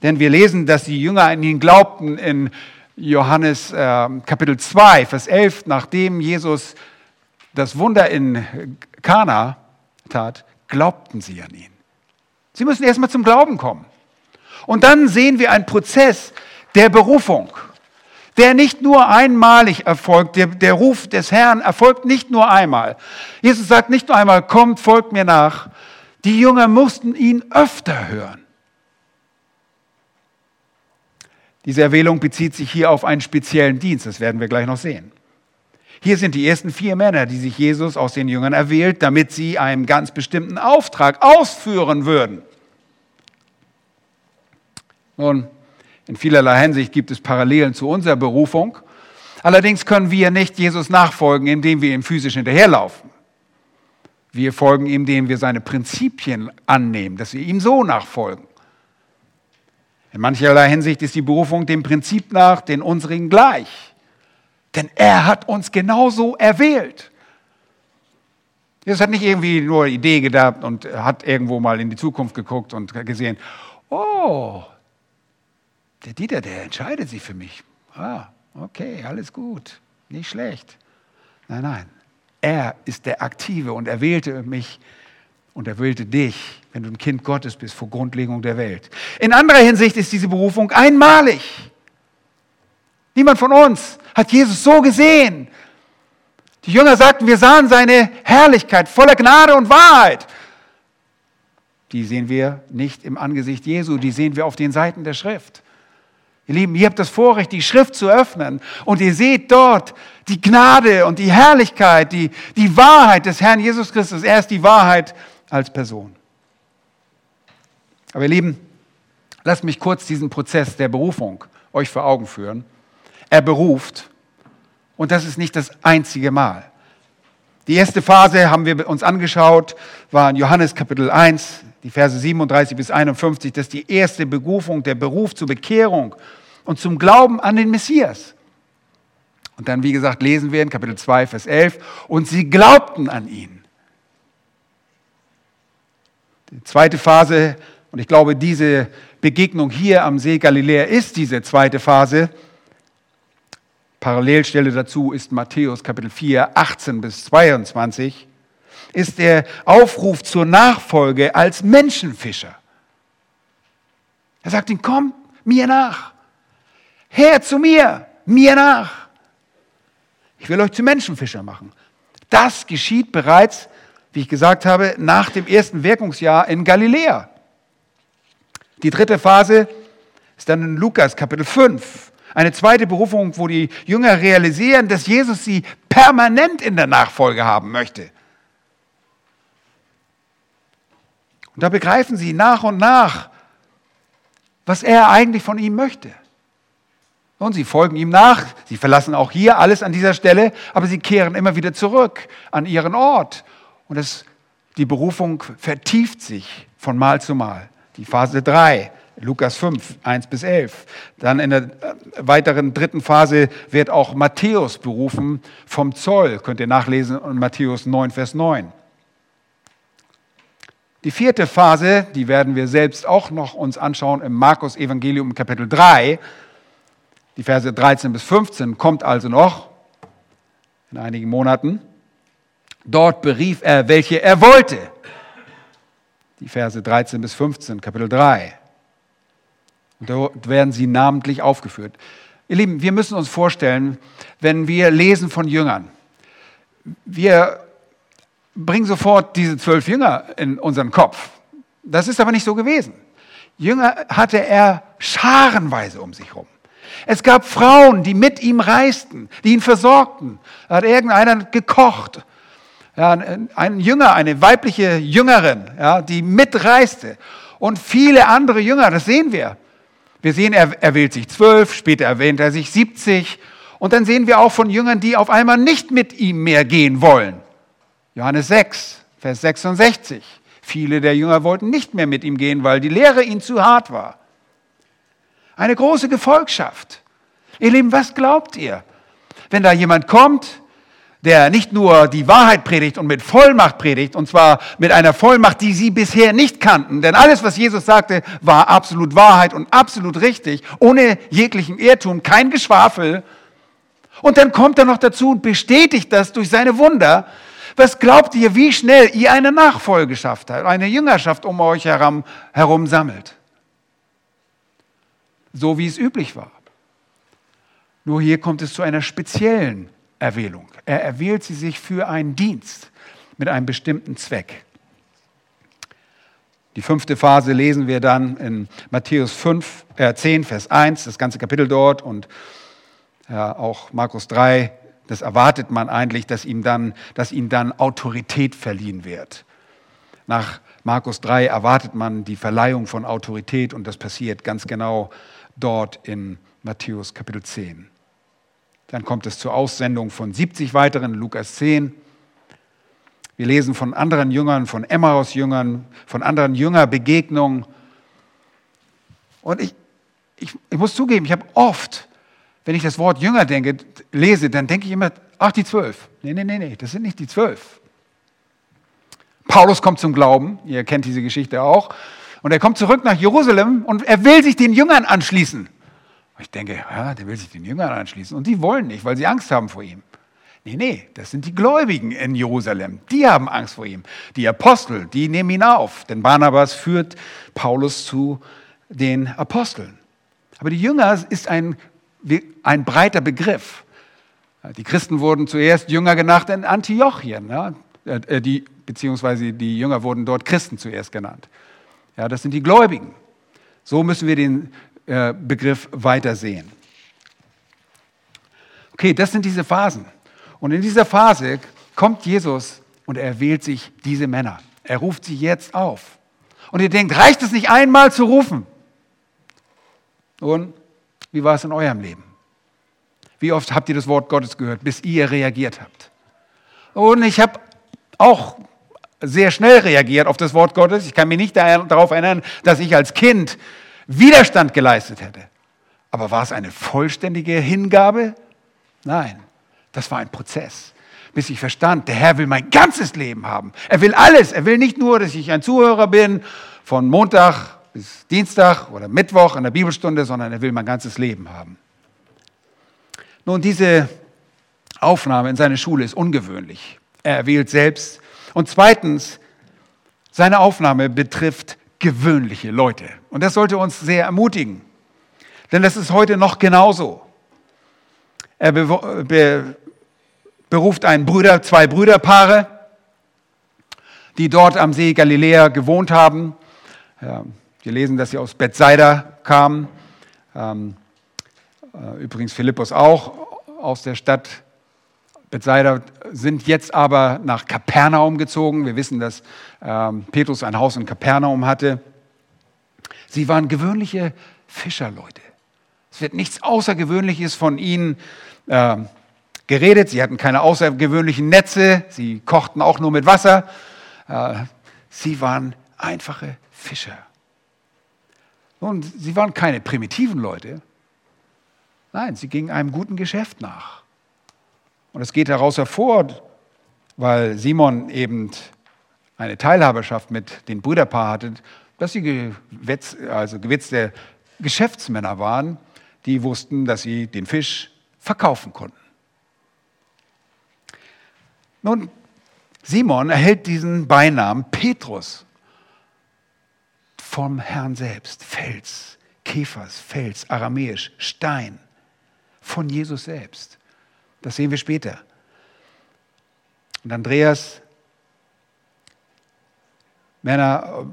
denn wir lesen, dass die Jünger an ihn glaubten in Johannes äh, Kapitel 2, Vers 11, nachdem Jesus das Wunder in Kana tat, glaubten sie an ihn. Sie müssen erstmal zum Glauben kommen. Und dann sehen wir einen Prozess der Berufung der nicht nur einmalig erfolgt. Der, der Ruf des Herrn erfolgt nicht nur einmal. Jesus sagt nicht nur einmal, kommt, folgt mir nach. Die Jünger mussten ihn öfter hören. Diese Erwählung bezieht sich hier auf einen speziellen Dienst, das werden wir gleich noch sehen. Hier sind die ersten vier Männer, die sich Jesus aus den Jüngern erwählt, damit sie einen ganz bestimmten Auftrag ausführen würden. Nun, in vielerlei Hinsicht gibt es Parallelen zu unserer Berufung. Allerdings können wir nicht Jesus nachfolgen, indem wir ihm physisch hinterherlaufen. Wir folgen ihm, indem wir seine Prinzipien annehmen, dass wir ihm so nachfolgen. In mancherlei Hinsicht ist die Berufung dem Prinzip nach den unsrigen gleich. Denn er hat uns genauso erwählt. Jesus hat nicht irgendwie nur Idee gedacht und hat irgendwo mal in die Zukunft geguckt und gesehen, oh, der Dieter, der entscheidet sich für mich. Ah, okay, alles gut, nicht schlecht. Nein, nein, er ist der Aktive und er wählte mich und er wählte dich, wenn du ein Kind Gottes bist, vor Grundlegung der Welt. In anderer Hinsicht ist diese Berufung einmalig. Niemand von uns hat Jesus so gesehen. Die Jünger sagten, wir sahen seine Herrlichkeit voller Gnade und Wahrheit. Die sehen wir nicht im Angesicht Jesu, die sehen wir auf den Seiten der Schrift. Ihr Lieben, ihr habt das Vorrecht, die Schrift zu öffnen und ihr seht dort die Gnade und die Herrlichkeit, die, die Wahrheit des Herrn Jesus Christus. Er ist die Wahrheit als Person. Aber ihr Lieben, lasst mich kurz diesen Prozess der Berufung euch vor Augen führen. Er beruft und das ist nicht das einzige Mal. Die erste Phase haben wir uns angeschaut, war in Johannes Kapitel 1, die Verse 37 bis 51, das ist die erste Berufung, der Beruf zur Bekehrung und zum Glauben an den Messias. Und dann, wie gesagt, lesen wir in Kapitel 2, Vers 11, und sie glaubten an ihn. Die zweite Phase, und ich glaube, diese Begegnung hier am See Galiläa ist diese zweite Phase. Parallelstelle dazu ist Matthäus Kapitel 4, 18 bis 22 ist der Aufruf zur Nachfolge als Menschenfischer. Er sagt ihm, komm mir nach. Her zu mir, mir nach. Ich will euch zu Menschenfischer machen. Das geschieht bereits, wie ich gesagt habe, nach dem ersten Wirkungsjahr in Galiläa. Die dritte Phase ist dann in Lukas Kapitel 5. Eine zweite Berufung, wo die Jünger realisieren, dass Jesus sie permanent in der Nachfolge haben möchte. Und da begreifen sie nach und nach, was er eigentlich von ihm möchte. Und sie folgen ihm nach, sie verlassen auch hier alles an dieser Stelle, aber sie kehren immer wieder zurück an ihren Ort. Und das, die Berufung vertieft sich von Mal zu Mal. Die Phase 3 Lukas 5, 1 bis 11. Dann in der äh, weiteren dritten Phase wird auch Matthäus berufen vom Zoll. Könnt ihr nachlesen in Matthäus 9, Vers 9. Die vierte Phase, die werden wir selbst auch noch uns anschauen im Markus Evangelium Kapitel 3. Die Verse 13 bis 15 kommt also noch in einigen Monaten. Dort berief er, welche er wollte. Die Verse 13 bis 15, Kapitel 3. Und dort werden sie namentlich aufgeführt. Ihr Lieben, wir müssen uns vorstellen, wenn wir lesen von Jüngern, wir bringen sofort diese zwölf Jünger in unseren Kopf. Das ist aber nicht so gewesen. Jünger hatte er scharenweise um sich herum. Es gab Frauen, die mit ihm reisten, die ihn versorgten. Da hat irgendeiner gekocht. Ja, ein Jünger, eine weibliche Jüngerin, ja, die mitreiste. Und viele andere Jünger, das sehen wir. Wir sehen, er, er wählt sich zwölf, später erwähnt er sich 70. Und dann sehen wir auch von Jüngern, die auf einmal nicht mit ihm mehr gehen wollen. Johannes 6, Vers 66. Viele der Jünger wollten nicht mehr mit ihm gehen, weil die Lehre ihnen zu hart war. Eine große Gefolgschaft. Ihr Lieben, was glaubt ihr? Wenn da jemand kommt, der nicht nur die Wahrheit predigt und mit Vollmacht predigt, und zwar mit einer Vollmacht, die sie bisher nicht kannten. Denn alles, was Jesus sagte, war absolut Wahrheit und absolut richtig, ohne jeglichen Irrtum, kein Geschwafel. Und dann kommt er noch dazu und bestätigt das durch seine Wunder. Was glaubt ihr, wie schnell ihr eine Nachfolgeschaft eine Jüngerschaft um euch herum, herum sammelt? so wie es üblich war. Nur hier kommt es zu einer speziellen Erwählung. Er erwählt sie sich für einen Dienst mit einem bestimmten Zweck. Die fünfte Phase lesen wir dann in Matthäus 5, äh 10, Vers 1, das ganze Kapitel dort und ja, auch Markus 3. Das erwartet man eigentlich, dass ihm dann, dass ihm dann Autorität verliehen wird. Nach Markus 3 erwartet man die Verleihung von Autorität und das passiert ganz genau dort in Matthäus Kapitel 10. Dann kommt es zur Aussendung von 70 weiteren, Lukas 10. Wir lesen von anderen Jüngern, von Emmaus-Jüngern, von anderen Jüngerbegegnungen. Und ich, ich, ich muss zugeben, ich habe oft, wenn ich das Wort Jünger denke, lese, dann denke ich immer, ach, die zwölf. Nee, nee, nee, nee, das sind nicht die zwölf. Paulus kommt zum Glauben, ihr kennt diese Geschichte auch. Und er kommt zurück nach Jerusalem und er will sich den Jüngern anschließen. Ich denke, ja, der will sich den Jüngern anschließen. Und die wollen nicht, weil sie Angst haben vor ihm. Nee, nee, das sind die Gläubigen in Jerusalem. Die haben Angst vor ihm. Die Apostel, die nehmen ihn auf. Denn Barnabas führt Paulus zu den Aposteln. Aber die Jünger ist ein, ein breiter Begriff. Die Christen wurden zuerst Jünger genannt in Antiochien. Ja? Äh, die, beziehungsweise die Jünger wurden dort Christen zuerst genannt. Ja, das sind die Gläubigen. So müssen wir den äh, Begriff weitersehen. Okay, das sind diese Phasen. Und in dieser Phase kommt Jesus und er wählt sich diese Männer. Er ruft sie jetzt auf. Und ihr denkt, reicht es nicht einmal zu rufen? Und wie war es in eurem Leben? Wie oft habt ihr das Wort Gottes gehört, bis ihr reagiert habt? Und ich habe auch sehr schnell reagiert auf das Wort Gottes. Ich kann mich nicht darauf erinnern, dass ich als Kind Widerstand geleistet hätte. Aber war es eine vollständige Hingabe? Nein, das war ein Prozess, bis ich verstand, der Herr will mein ganzes Leben haben. Er will alles. Er will nicht nur, dass ich ein Zuhörer bin von Montag bis Dienstag oder Mittwoch in der Bibelstunde, sondern er will mein ganzes Leben haben. Nun, diese Aufnahme in seine Schule ist ungewöhnlich. Er wählt selbst und zweitens, seine Aufnahme betrifft gewöhnliche Leute. Und das sollte uns sehr ermutigen. Denn das ist heute noch genauso. Er be beruft einen Brüder, zwei Brüderpaare, die dort am See Galiläa gewohnt haben. Ja, wir lesen, dass sie aus Bethsaida kamen. Ähm, äh, übrigens Philippus auch aus der Stadt Bethsaida sind jetzt aber nach Kapernaum gezogen. Wir wissen, dass ähm, Petrus ein Haus in Kapernaum hatte. Sie waren gewöhnliche Fischerleute. Es wird nichts Außergewöhnliches von ihnen äh, geredet. Sie hatten keine außergewöhnlichen Netze. Sie kochten auch nur mit Wasser. Äh, sie waren einfache Fischer. Nun, sie waren keine primitiven Leute. Nein, sie gingen einem guten Geschäft nach. Und es geht daraus hervor, weil Simon eben eine Teilhaberschaft mit dem Brüderpaar hatte, dass sie gewetz, also gewitzte Geschäftsmänner waren, die wussten, dass sie den Fisch verkaufen konnten. Nun, Simon erhält diesen Beinamen Petrus vom Herrn selbst. Fels, Käfers, Fels, aramäisch, Stein, von Jesus selbst. Das sehen wir später. Und Andreas, Männer,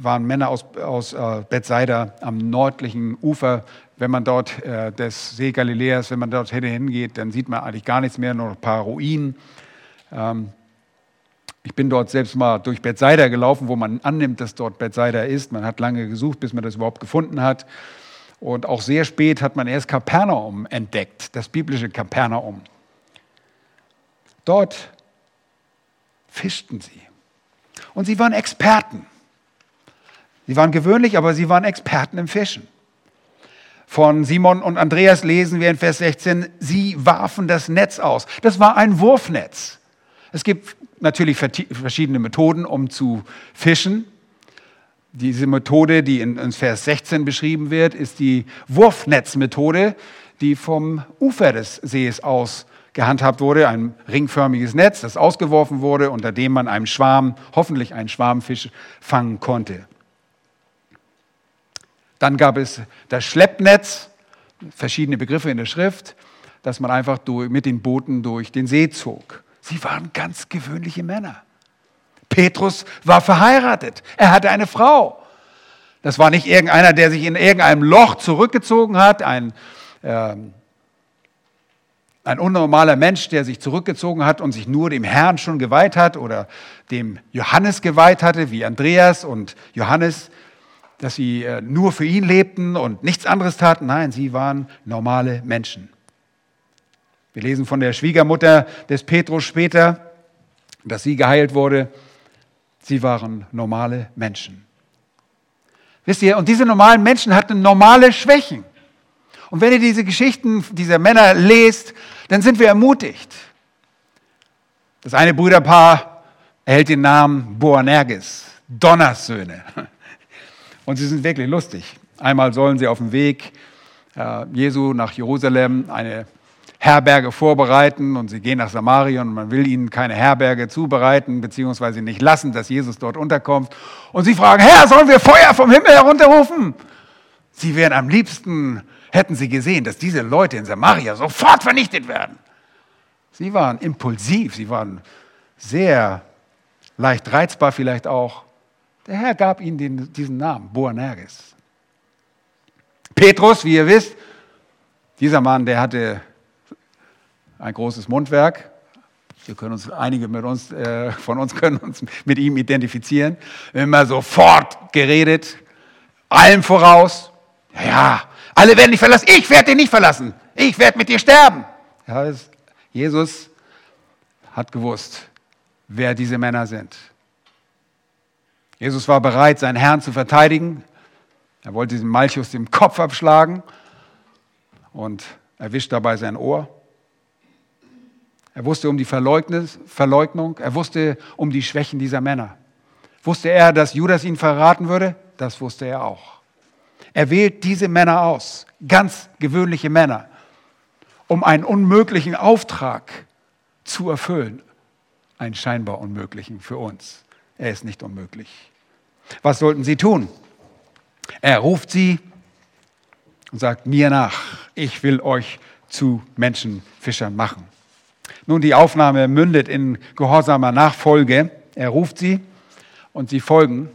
waren Männer aus, aus äh, Bethsaida am nördlichen Ufer. Wenn man dort äh, des See Galiläas, wenn man dort hingeht, dann sieht man eigentlich gar nichts mehr, nur ein paar Ruinen. Ähm, ich bin dort selbst mal durch Bethsaida gelaufen, wo man annimmt, dass dort Bethsaida ist. Man hat lange gesucht, bis man das überhaupt gefunden hat. Und auch sehr spät hat man erst Kapernaum entdeckt, das biblische Kapernaum. Dort fischten sie. Und sie waren Experten. Sie waren gewöhnlich, aber sie waren Experten im Fischen. Von Simon und Andreas lesen wir in Vers 16, sie warfen das Netz aus. Das war ein Wurfnetz. Es gibt natürlich verschiedene Methoden, um zu fischen. Diese Methode, die in Vers 16 beschrieben wird, ist die Wurfnetzmethode, die vom Ufer des Sees aus gehandhabt wurde. Ein ringförmiges Netz, das ausgeworfen wurde, unter dem man einen Schwarm, hoffentlich einen Schwarmfisch fangen konnte. Dann gab es das Schleppnetz, verschiedene Begriffe in der Schrift, dass man einfach durch, mit den Booten durch den See zog. Sie waren ganz gewöhnliche Männer. Petrus war verheiratet. Er hatte eine Frau. Das war nicht irgendeiner, der sich in irgendeinem Loch zurückgezogen hat, ein, äh, ein unnormaler Mensch, der sich zurückgezogen hat und sich nur dem Herrn schon geweiht hat oder dem Johannes geweiht hatte, wie Andreas und Johannes, dass sie äh, nur für ihn lebten und nichts anderes taten. Nein, sie waren normale Menschen. Wir lesen von der Schwiegermutter des Petrus später, dass sie geheilt wurde. Sie waren normale Menschen. Wisst ihr, und diese normalen Menschen hatten normale Schwächen. Und wenn ihr diese Geschichten dieser Männer lest, dann sind wir ermutigt. Das eine Brüderpaar erhält den Namen Boanerges, Donnersöhne. Und sie sind wirklich lustig. Einmal sollen sie auf dem Weg äh, Jesu nach Jerusalem eine Herberge vorbereiten und sie gehen nach Samarien und man will ihnen keine Herberge zubereiten, beziehungsweise nicht lassen, dass Jesus dort unterkommt. Und sie fragen, Herr, sollen wir Feuer vom Himmel herunterrufen? Sie wären am liebsten, hätten sie gesehen, dass diese Leute in Samaria sofort vernichtet werden. Sie waren impulsiv, sie waren sehr leicht reizbar vielleicht auch. Der Herr gab ihnen den, diesen Namen, Boanerges. Petrus, wie ihr wisst, dieser Mann, der hatte ein großes Mundwerk. Wir können uns, einige mit uns, äh, von uns können uns mit ihm identifizieren. Immer sofort geredet, allem voraus. Ja, alle werden dich verlassen. Ich werde dich nicht verlassen. Ich werde mit dir sterben. Ja, das, Jesus hat gewusst, wer diese Männer sind. Jesus war bereit, seinen Herrn zu verteidigen. Er wollte diesen Malchus dem Kopf abschlagen und erwischt dabei sein Ohr. Er wusste um die Verleugnung, er wusste um die Schwächen dieser Männer. Wusste er, dass Judas ihn verraten würde? Das wusste er auch. Er wählt diese Männer aus, ganz gewöhnliche Männer, um einen unmöglichen Auftrag zu erfüllen. Einen scheinbar unmöglichen für uns. Er ist nicht unmöglich. Was sollten sie tun? Er ruft sie und sagt mir nach, ich will euch zu Menschenfischern machen. Nun, die Aufnahme mündet in gehorsamer Nachfolge. Er ruft sie und sie folgen.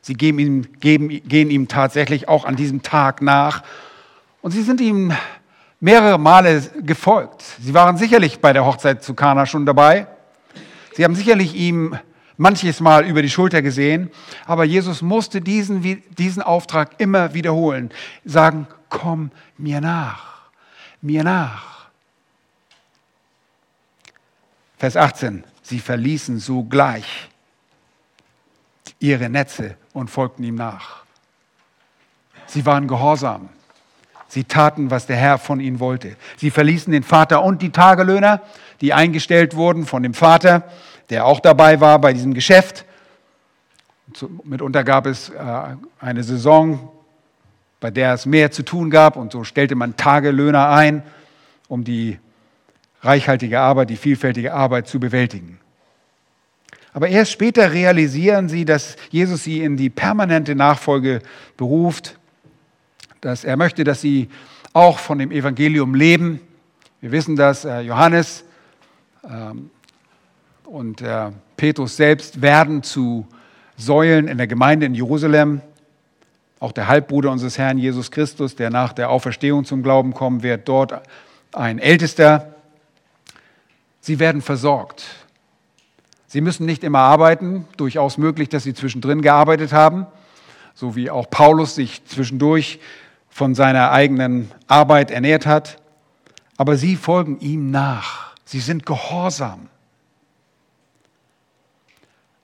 Sie geben ihm, geben, gehen ihm tatsächlich auch an diesem Tag nach. Und sie sind ihm mehrere Male gefolgt. Sie waren sicherlich bei der Hochzeit zu Kana schon dabei. Sie haben sicherlich ihm manches Mal über die Schulter gesehen. Aber Jesus musste diesen, diesen Auftrag immer wiederholen. Sagen, komm mir nach, mir nach. Vers 18, sie verließen sogleich ihre Netze und folgten ihm nach. Sie waren gehorsam. Sie taten, was der Herr von ihnen wollte. Sie verließen den Vater und die Tagelöhner, die eingestellt wurden von dem Vater, der auch dabei war bei diesem Geschäft. Mitunter gab es äh, eine Saison, bei der es mehr zu tun gab und so stellte man Tagelöhner ein, um die reichhaltige Arbeit, die vielfältige Arbeit zu bewältigen. Aber erst später realisieren sie, dass Jesus sie in die permanente Nachfolge beruft, dass er möchte, dass sie auch von dem Evangelium leben. Wir wissen, dass äh, Johannes ähm, und äh, Petrus selbst werden zu Säulen in der Gemeinde in Jerusalem. Auch der Halbbruder unseres Herrn Jesus Christus, der nach der Auferstehung zum Glauben kommen wird, dort ein Ältester. Sie werden versorgt. Sie müssen nicht immer arbeiten, durchaus möglich, dass sie zwischendrin gearbeitet haben, so wie auch Paulus sich zwischendurch von seiner eigenen Arbeit ernährt hat. Aber sie folgen ihm nach. Sie sind gehorsam.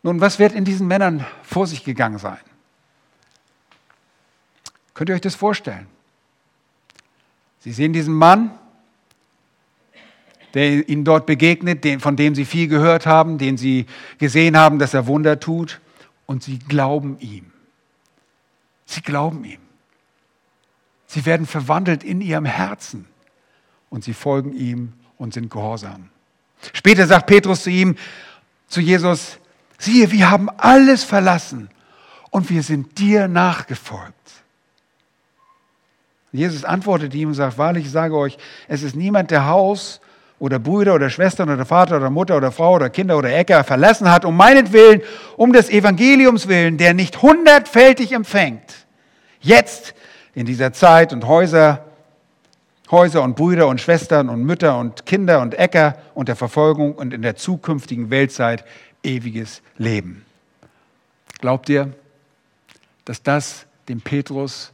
Nun, was wird in diesen Männern vor sich gegangen sein? Könnt ihr euch das vorstellen? Sie sehen diesen Mann, der ihnen dort begegnet, von dem sie viel gehört haben, den sie gesehen haben, dass er Wunder tut, und sie glauben ihm. Sie glauben ihm. Sie werden verwandelt in ihrem Herzen und sie folgen ihm und sind gehorsam. Später sagt Petrus zu ihm, zu Jesus, siehe, wir haben alles verlassen und wir sind dir nachgefolgt. Jesus antwortet ihm und sagt, wahrlich, ich sage euch, es ist niemand, der Haus oder Brüder oder Schwestern oder Vater oder Mutter oder Frau oder Kinder oder Äcker verlassen hat, um meinetwillen, um des Evangeliums willen, der nicht hundertfältig empfängt, jetzt in dieser Zeit und Häuser, Häuser und Brüder und Schwestern und Mütter und Kinder und Äcker unter Verfolgung und in der zukünftigen Weltzeit ewiges Leben. Glaubt ihr, dass das dem Petrus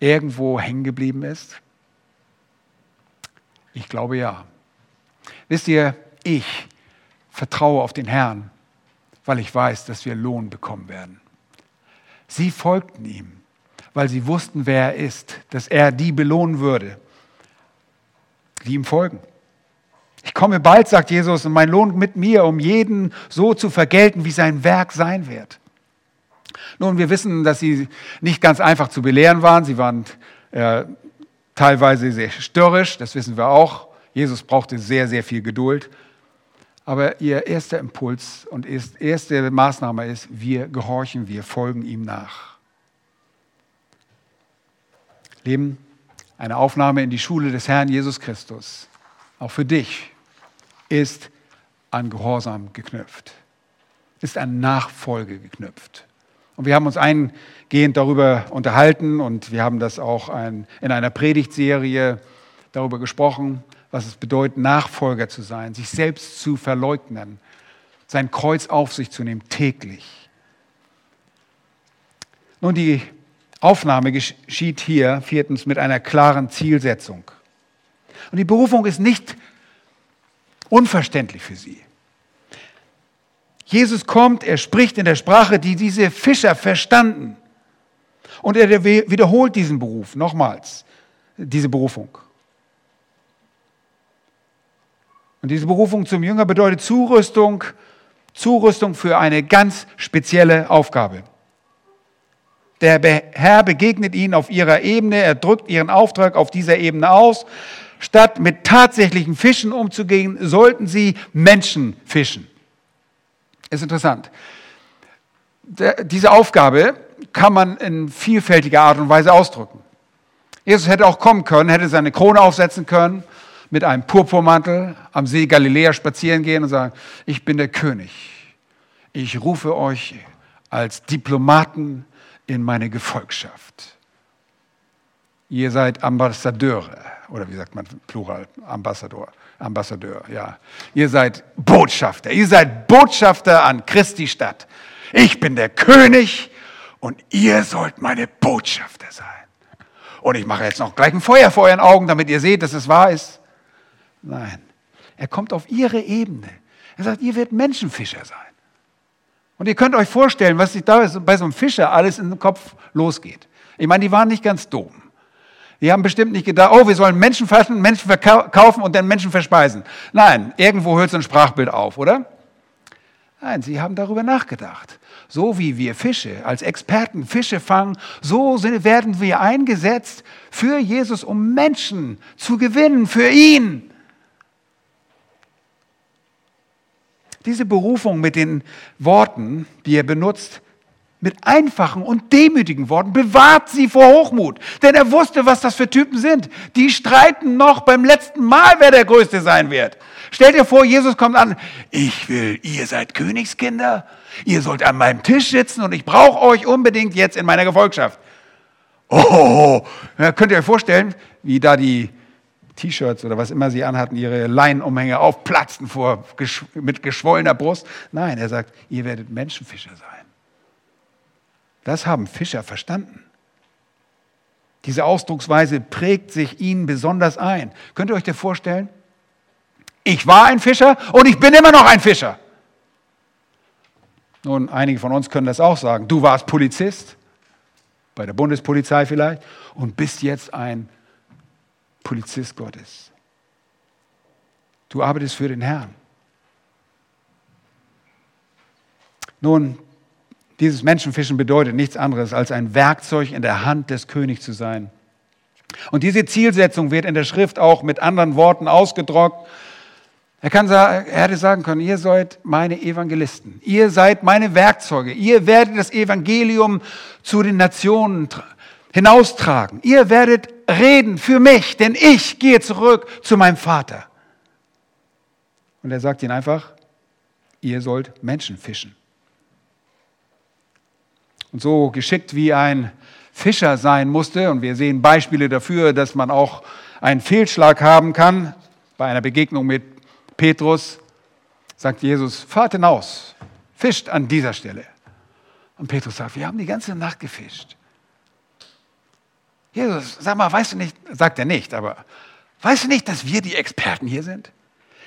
irgendwo hängen geblieben ist? Ich glaube ja. Wisst ihr, ich vertraue auf den Herrn, weil ich weiß, dass wir Lohn bekommen werden. Sie folgten ihm, weil sie wussten, wer er ist, dass er die belohnen würde, die ihm folgen. Ich komme bald, sagt Jesus, und mein Lohn mit mir, um jeden so zu vergelten, wie sein Werk sein wird. Nun, wir wissen, dass sie nicht ganz einfach zu belehren waren. Sie waren äh, teilweise sehr störrisch, das wissen wir auch. Jesus brauchte sehr, sehr viel Geduld. Aber ihr erster Impuls und erste Maßnahme ist, wir gehorchen, wir folgen ihm nach. Leben, eine Aufnahme in die Schule des Herrn Jesus Christus, auch für dich, ist an Gehorsam geknüpft, ist an Nachfolge geknüpft. Und wir haben uns eingehend darüber unterhalten und wir haben das auch ein, in einer Predigtserie darüber gesprochen, was es bedeutet, Nachfolger zu sein, sich selbst zu verleugnen, sein Kreuz auf sich zu nehmen, täglich. Nun, die Aufnahme geschieht hier viertens mit einer klaren Zielsetzung. Und die Berufung ist nicht unverständlich für sie. Jesus kommt, er spricht in der Sprache, die diese Fischer verstanden. Und er wiederholt diesen Beruf nochmals, diese Berufung. Und diese Berufung zum Jünger bedeutet Zurüstung, Zurüstung für eine ganz spezielle Aufgabe. Der Herr begegnet ihnen auf ihrer Ebene, er drückt ihren Auftrag auf dieser Ebene aus. Statt mit tatsächlichen Fischen umzugehen, sollten sie Menschen fischen. Ist interessant. Diese Aufgabe kann man in vielfältiger Art und Weise ausdrücken. Jesus hätte auch kommen können, hätte seine Krone aufsetzen können mit einem Purpurmantel am See Galiläa spazieren gehen und sagen, ich bin der König. Ich rufe euch als Diplomaten in meine Gefolgschaft. Ihr seid Ambassadeure, oder wie sagt man Plural, Ambassador, Ambassadeur, ja. Ihr seid Botschafter, ihr seid Botschafter an Christi Stadt. Ich bin der König und ihr sollt meine Botschafter sein. Und ich mache jetzt noch gleich ein Feuer vor euren Augen, damit ihr seht, dass es wahr ist. Nein, er kommt auf ihre Ebene. Er sagt, ihr werdet Menschenfischer sein. Und ihr könnt euch vorstellen, was sich da bei so einem Fischer alles in den Kopf losgeht. Ich meine, die waren nicht ganz dumm. Die haben bestimmt nicht gedacht, oh, wir sollen Menschen fassen, Menschen verkaufen und dann Menschen verspeisen. Nein, irgendwo hört so ein Sprachbild auf, oder? Nein, sie haben darüber nachgedacht. So wie wir Fische als Experten Fische fangen, so werden wir eingesetzt für Jesus, um Menschen zu gewinnen, für ihn. Diese Berufung mit den Worten, die er benutzt, mit einfachen und demütigen Worten, bewahrt sie vor Hochmut. Denn er wusste, was das für Typen sind. Die streiten noch beim letzten Mal, wer der Größte sein wird. Stellt dir vor, Jesus kommt an, ich will, ihr seid Königskinder, ihr sollt an meinem Tisch sitzen und ich brauche euch unbedingt jetzt in meiner Gefolgschaft. Oh, ja, könnt ihr euch vorstellen, wie da die T-Shirts oder was immer sie anhatten, ihre Leinenumhänge aufplatzten vor, mit geschwollener Brust. Nein, er sagt, ihr werdet Menschenfischer sein. Das haben Fischer verstanden. Diese Ausdrucksweise prägt sich ihnen besonders ein. Könnt ihr euch das vorstellen? Ich war ein Fischer und ich bin immer noch ein Fischer. Nun, einige von uns können das auch sagen. Du warst Polizist, bei der Bundespolizei vielleicht, und bist jetzt ein Polizist Gottes. Du arbeitest für den Herrn. Nun, dieses Menschenfischen bedeutet nichts anderes, als ein Werkzeug in der Hand des Königs zu sein. Und diese Zielsetzung wird in der Schrift auch mit anderen Worten ausgedrückt. Er, kann er hätte sagen können, ihr seid meine Evangelisten, ihr seid meine Werkzeuge, ihr werdet das Evangelium zu den Nationen hinaustragen, ihr werdet reden für mich, denn ich gehe zurück zu meinem Vater. Und er sagt ihnen einfach, ihr sollt Menschen fischen. Und so geschickt wie ein Fischer sein musste, und wir sehen Beispiele dafür, dass man auch einen Fehlschlag haben kann, bei einer Begegnung mit Petrus, sagt Jesus, fahrt hinaus, fischt an dieser Stelle. Und Petrus sagt, wir haben die ganze Nacht gefischt. Jesus, sag mal, weißt du nicht, sagt er nicht, aber weißt du nicht, dass wir die Experten hier sind?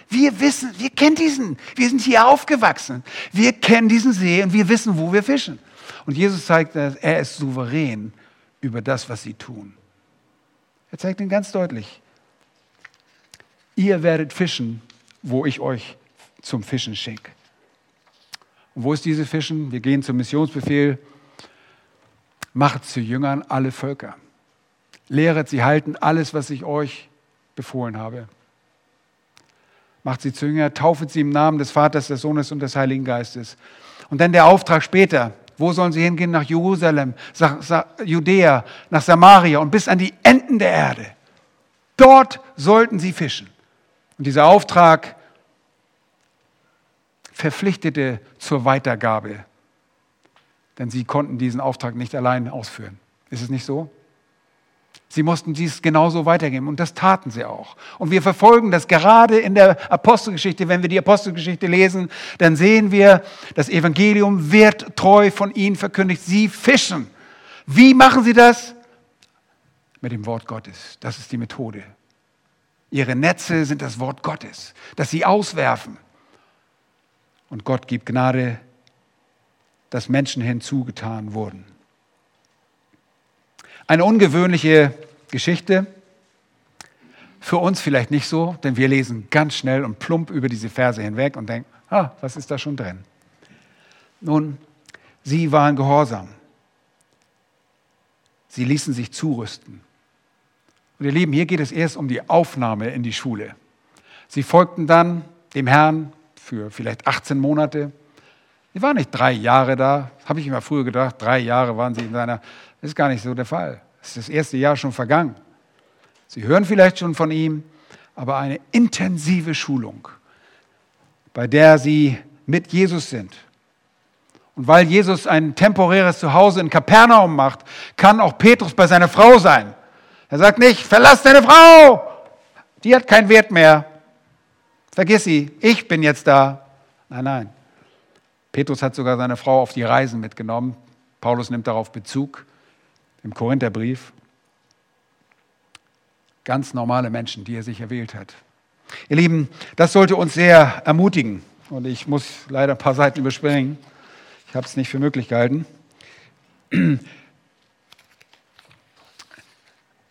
Wir wissen, wir kennen diesen, wir sind hier aufgewachsen. Wir kennen diesen See und wir wissen, wo wir fischen. Und Jesus zeigt, er ist souverän über das, was sie tun. Er zeigt ihnen ganz deutlich, ihr werdet fischen, wo ich euch zum Fischen schicke. Und wo ist diese Fischen? Wir gehen zum Missionsbefehl. Macht zu Jüngern alle Völker. Lehret sie halten alles, was ich euch befohlen habe. Macht sie zu Jünger, taufet sie im Namen des Vaters, des Sohnes und des Heiligen Geistes. Und dann der Auftrag später. Wo sollen sie hingehen? Nach Jerusalem, nach Judäa, nach Samaria und bis an die Enden der Erde. Dort sollten sie fischen. Und dieser Auftrag verpflichtete zur Weitergabe. Denn sie konnten diesen Auftrag nicht allein ausführen. Ist es nicht so? Sie mussten dies genauso weitergeben und das taten sie auch. Und wir verfolgen das gerade in der Apostelgeschichte. Wenn wir die Apostelgeschichte lesen, dann sehen wir, das Evangelium wird treu von ihnen verkündigt. Sie fischen. Wie machen sie das? Mit dem Wort Gottes. Das ist die Methode. Ihre Netze sind das Wort Gottes, das sie auswerfen. Und Gott gibt Gnade, dass Menschen hinzugetan wurden. Eine ungewöhnliche Geschichte. Für uns vielleicht nicht so, denn wir lesen ganz schnell und plump über diese Verse hinweg und denken, ah, was ist da schon drin? Nun, sie waren gehorsam. Sie ließen sich zurüsten. Und ihr Lieben, hier geht es erst um die Aufnahme in die Schule. Sie folgten dann dem Herrn für vielleicht 18 Monate. Sie waren nicht drei Jahre da, habe ich immer früher gedacht, drei Jahre waren sie in seiner das ist gar nicht so der Fall. Es ist das erste Jahr schon vergangen. Sie hören vielleicht schon von ihm, aber eine intensive Schulung, bei der sie mit Jesus sind. Und weil Jesus ein temporäres Zuhause in Kapernaum macht, kann auch Petrus bei seiner Frau sein. Er sagt nicht, verlass deine Frau, die hat keinen Wert mehr. Vergiss sie, ich bin jetzt da. Nein, nein. Petrus hat sogar seine Frau auf die Reisen mitgenommen. Paulus nimmt darauf Bezug im Korintherbrief. Ganz normale Menschen, die er sich erwählt hat. Ihr Lieben, das sollte uns sehr ermutigen. Und ich muss leider ein paar Seiten überspringen. Ich habe es nicht für möglich gehalten. Wir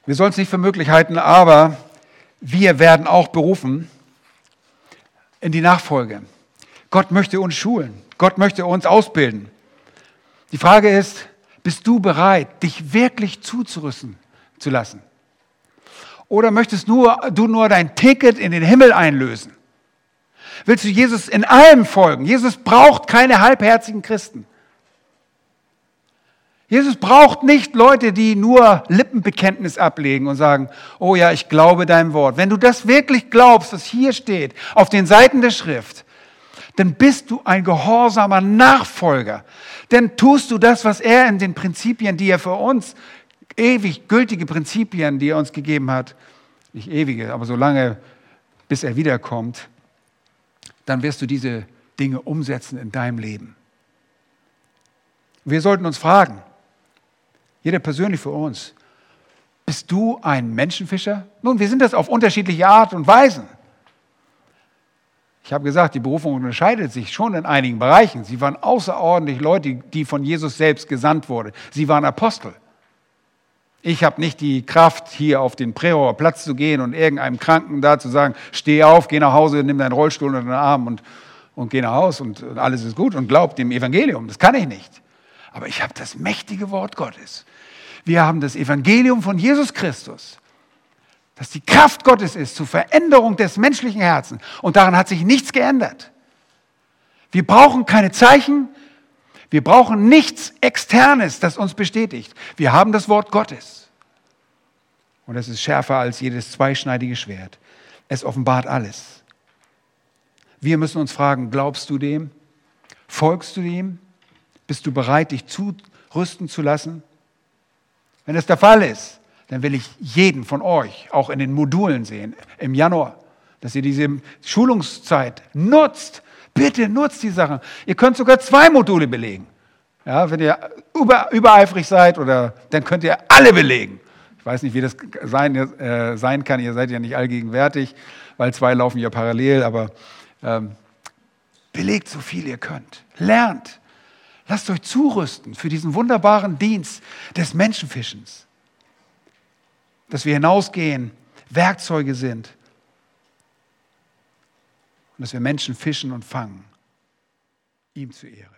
sollen es nicht für möglich halten, aber wir werden auch berufen in die Nachfolge. Gott möchte uns schulen. Gott möchte uns ausbilden. Die Frage ist, bist du bereit, dich wirklich zuzurüsten zu lassen? Oder möchtest nur, du nur dein Ticket in den Himmel einlösen? Willst du Jesus in allem folgen? Jesus braucht keine halbherzigen Christen. Jesus braucht nicht Leute, die nur Lippenbekenntnis ablegen und sagen, oh ja, ich glaube deinem Wort. Wenn du das wirklich glaubst, was hier steht, auf den Seiten der Schrift, dann bist du ein gehorsamer Nachfolger. Denn tust du das, was er in den Prinzipien, die er für uns, ewig gültige Prinzipien, die er uns gegeben hat, nicht ewige, aber so lange, bis er wiederkommt, dann wirst du diese Dinge umsetzen in deinem Leben. Wir sollten uns fragen, jeder persönlich für uns, bist du ein Menschenfischer? Nun, wir sind das auf unterschiedliche Art und Weisen. Ich habe gesagt, die Berufung unterscheidet sich schon in einigen Bereichen. Sie waren außerordentlich Leute, die von Jesus selbst gesandt wurden. Sie waren Apostel. Ich habe nicht die Kraft, hier auf den Prähoer Platz zu gehen und irgendeinem Kranken da zu sagen, steh auf, geh nach Hause, nimm deinen Rollstuhl unter den Arm und, und geh nach Hause und alles ist gut und glaub dem Evangelium. Das kann ich nicht. Aber ich habe das mächtige Wort Gottes. Wir haben das Evangelium von Jesus Christus dass die Kraft Gottes ist zur Veränderung des menschlichen Herzens. Und daran hat sich nichts geändert. Wir brauchen keine Zeichen, wir brauchen nichts Externes, das uns bestätigt. Wir haben das Wort Gottes. Und es ist schärfer als jedes zweischneidige Schwert. Es offenbart alles. Wir müssen uns fragen, glaubst du dem? Folgst du dem? Bist du bereit, dich zurüsten zu lassen? Wenn das der Fall ist, dann will ich jeden von euch auch in den Modulen sehen im Januar, dass ihr diese Schulungszeit nutzt. Bitte nutzt die Sachen. Ihr könnt sogar zwei Module belegen. Ja, wenn ihr über, übereifrig seid, oder dann könnt ihr alle belegen. Ich weiß nicht, wie das sein, äh, sein kann. Ihr seid ja nicht allgegenwärtig, weil zwei laufen ja parallel. Aber ähm, belegt so viel ihr könnt. Lernt. Lasst euch zurüsten für diesen wunderbaren Dienst des Menschenfischens dass wir hinausgehen, Werkzeuge sind und dass wir Menschen fischen und fangen, ihm zu Ehre.